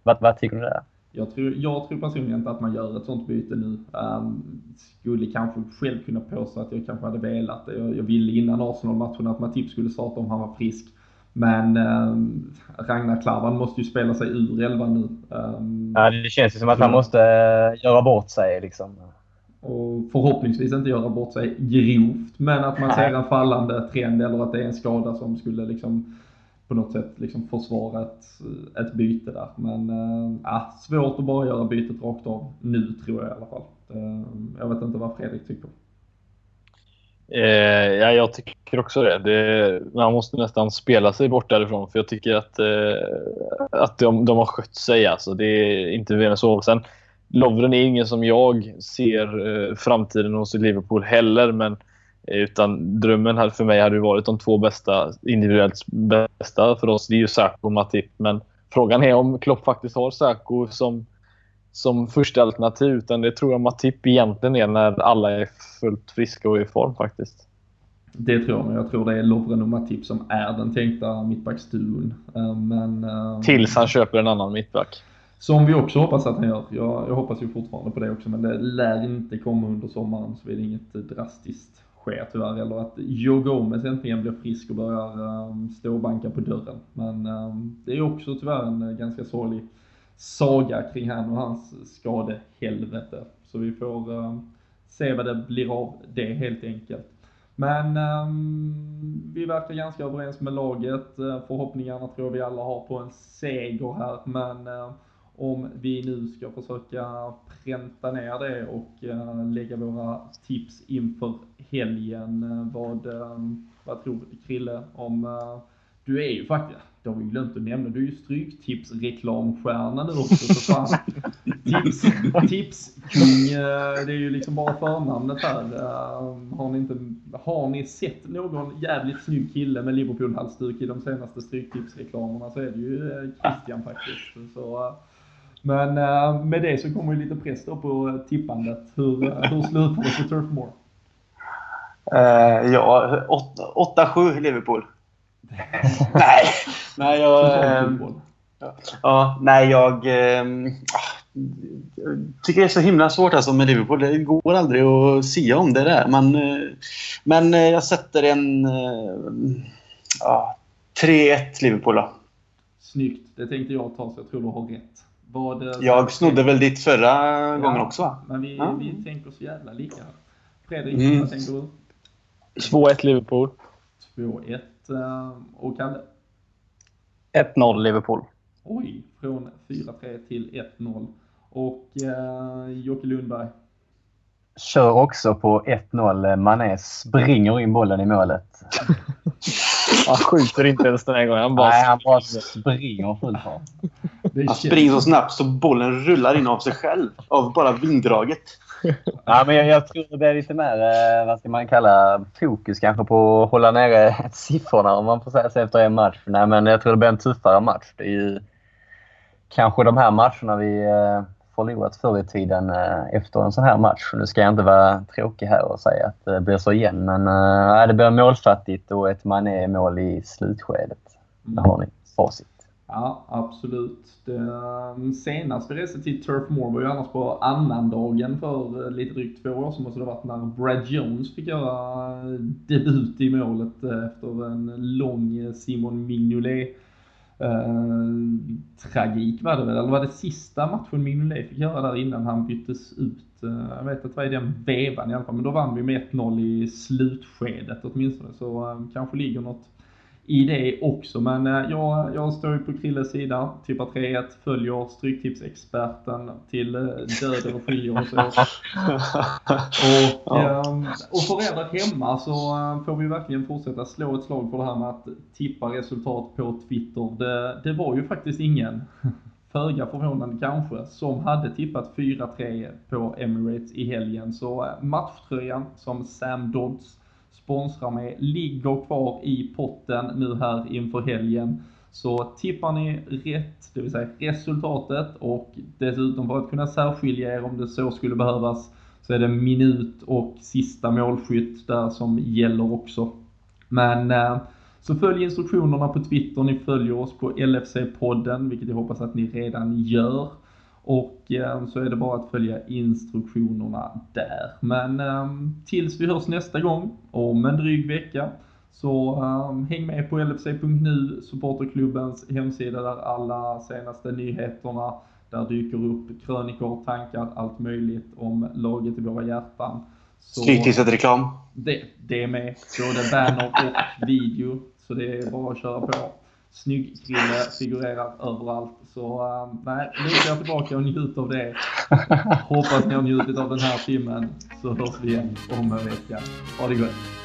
Vad, vad tycker du där? Jag tror, jag tror personligen inte att man gör ett sånt byte nu. Um, skulle kanske själv kunna påstå att jag kanske hade velat det. Jag, jag ville innan Arsenal-matchen att Matip skulle starta om han var frisk. Men um, Ragnar Klavan måste ju spela sig ur elvan nu. Um, ja, det känns ju som att han måste uh, göra bort sig liksom. Och förhoppningsvis inte göra bort sig grovt, men att man ser en fallande trend eller att det är en skada som skulle liksom på något sätt liksom försvara ett, ett byte där. Men äh, svårt att bara göra bytet rakt av nu tror jag i alla fall. Äh, jag vet inte vad Fredrik tycker. Eh, ja, jag tycker också det. det. Man måste nästan spela sig bort därifrån för jag tycker att, eh, att de, de har skött sig. Alltså. Det är inte mer än så. Sen, Lovren är ingen som jag ser eh, framtiden hos Liverpool heller, men utan drömmen här för mig hade varit de två bästa, individuellt bästa för oss. Det är ju Saco och Matip. Men frågan är om Klopp faktiskt har Saco som, som första alternativ. Utan det tror jag Matip egentligen är när alla är fullt friska och i form faktiskt. Det tror jag, men jag tror det är Lovren och Matip som är den tänkta mittbacksduon. Eh, men, eh, Tills han köper en annan mittback. Som vi också hoppas att han gör. Jag, jag hoppas ju fortfarande på det också, men det lär inte komma under sommaren så är det inget drastiskt sker tyvärr. Eller att Joe Gomez äntligen blir frisk och börjar ehm, um, stå och banka på dörren. Men um, det är också tyvärr en uh, ganska sorglig saga kring han och hans skadehelvete. Så vi får um, se vad det blir av det helt enkelt. Men um, vi verkar ganska överens med laget. Uh, förhoppningarna tror vi alla har på en seger här. Men uh, om vi nu ska försöka pränta ner det och uh, lägga våra tips inför helgen. Uh, vad, uh, vad tror Krille om... du är ju faktiskt, det har vi glömt att nämna, du är ju Stryktipsreklamstjärna nu också för fan. tips, tipskung, det är ju liksom bara förnamnet här. Har ni, inte, har ni sett någon jävligt snygg kille med Liverpool-halsduk i de senaste Stryktipsreklamerna så är det ju Christian faktiskt. Så, men uh, med det så kommer ju lite press då på tippandet. Hur, uh, hur slutar det på Turf Moor? Uh, ja, 8-7 Liverpool. nej, nej jag... Ähm, ja, nej, jag ähm, tycker det är så himla svårt alltså med Liverpool. Det går aldrig att sia om det där. Man, men jag sätter en... Ja, 3-1 Liverpool då. Snyggt. Det tänkte jag ta så jag tror du har rätt. Vad, jag snodde väl ditt förra ja, gången också va? Men vi, ja. vi tänker så jävla lika. Fredrik, mm. vad tänker du? 2-1 Liverpool. 2-1. Eh, och Kalle? 1-0 Liverpool. Oj, från 4-3 till 1-0. Och eh, Jocke Lundberg? Kör också på 1-0. Mané springer in bollen i målet. Han skjuter inte ens den här gången. Han bara, Nej, han bara springer full fart. Han springer så snabbt så bollen rullar in av sig själv. Av bara vinddraget. Ja, men jag, jag tror det blir lite mer, eh, vad ska man kalla, fokus kanske på att hålla nere siffrorna om man får säga så efter en match. Nej, men jag tror det blir en tuffare match. Det är ju kanske de här matcherna vi eh, förlorat förr i tiden eh, efter en sån här match. Nu ska jag inte vara tråkig här och säga att det blir så igen, men äh, det blir målfattigt och ett Mané-mål i slutskedet. Där har ni facit. Ja, absolut. Den senaste resan till Turf Moor var ju annars på annandagen för eh, lite drygt två år sedan måste det ha varit när Brad Jones fick göra eh, debut i målet eh, efter en lång Simon Mignolet tragik var det väl, eller var det sista matchen Mignolet fick göra där innan han byttes ut? Jag vet att det var i den vevan i alla fall, men då vann vi med 1-0 i slutskedet åtminstone, så kanske ligger något i det också. Men eh, jag, jag står ju på Krilles sida, tippar 3-1, följer Stryktipsexperten till eh, döden och skiljer oss åt. Och, ja. Ehm, och för er där hemma så eh, får vi verkligen fortsätta slå ett slag för det här med att tippa resultat på Twitter. Det, det var ju faktiskt ingen föga förvånande kanske, som hade tippat 4-3 på Emirates i helgen. Så matchtröjan som Sam Dodds sponsrar med ligger kvar i potten nu här inför helgen. Så tippar ni rätt, det vill säga resultatet och dessutom för att kunna särskilja er om det så skulle behövas så är det minut och sista målskytt där som gäller också. Men eh, så följ instruktionerna på Twitter, ni följer oss på LFC-podden, vilket jag hoppas att ni redan gör. Och eh, så är det bara att följa instruktionerna där. Men eh, tills vi hörs nästa gång, om en dryg vecka, så um, häng med på LFC.nu, supporterklubbens hemsida där alla senaste nyheterna, där dyker upp krönikor, tankar, allt möjligt om laget i våra hjärtan. Stryktipset-reklam. Det, det är med. Både banner och video. Så det är bara att köra på. Snygg kille, figurerar överallt. Så uh, nej, är jag tillbaka och njuter av det. Hoppas ni har njutit av den här timmen. Så hörs vi igen om en vecka. Ha det gott!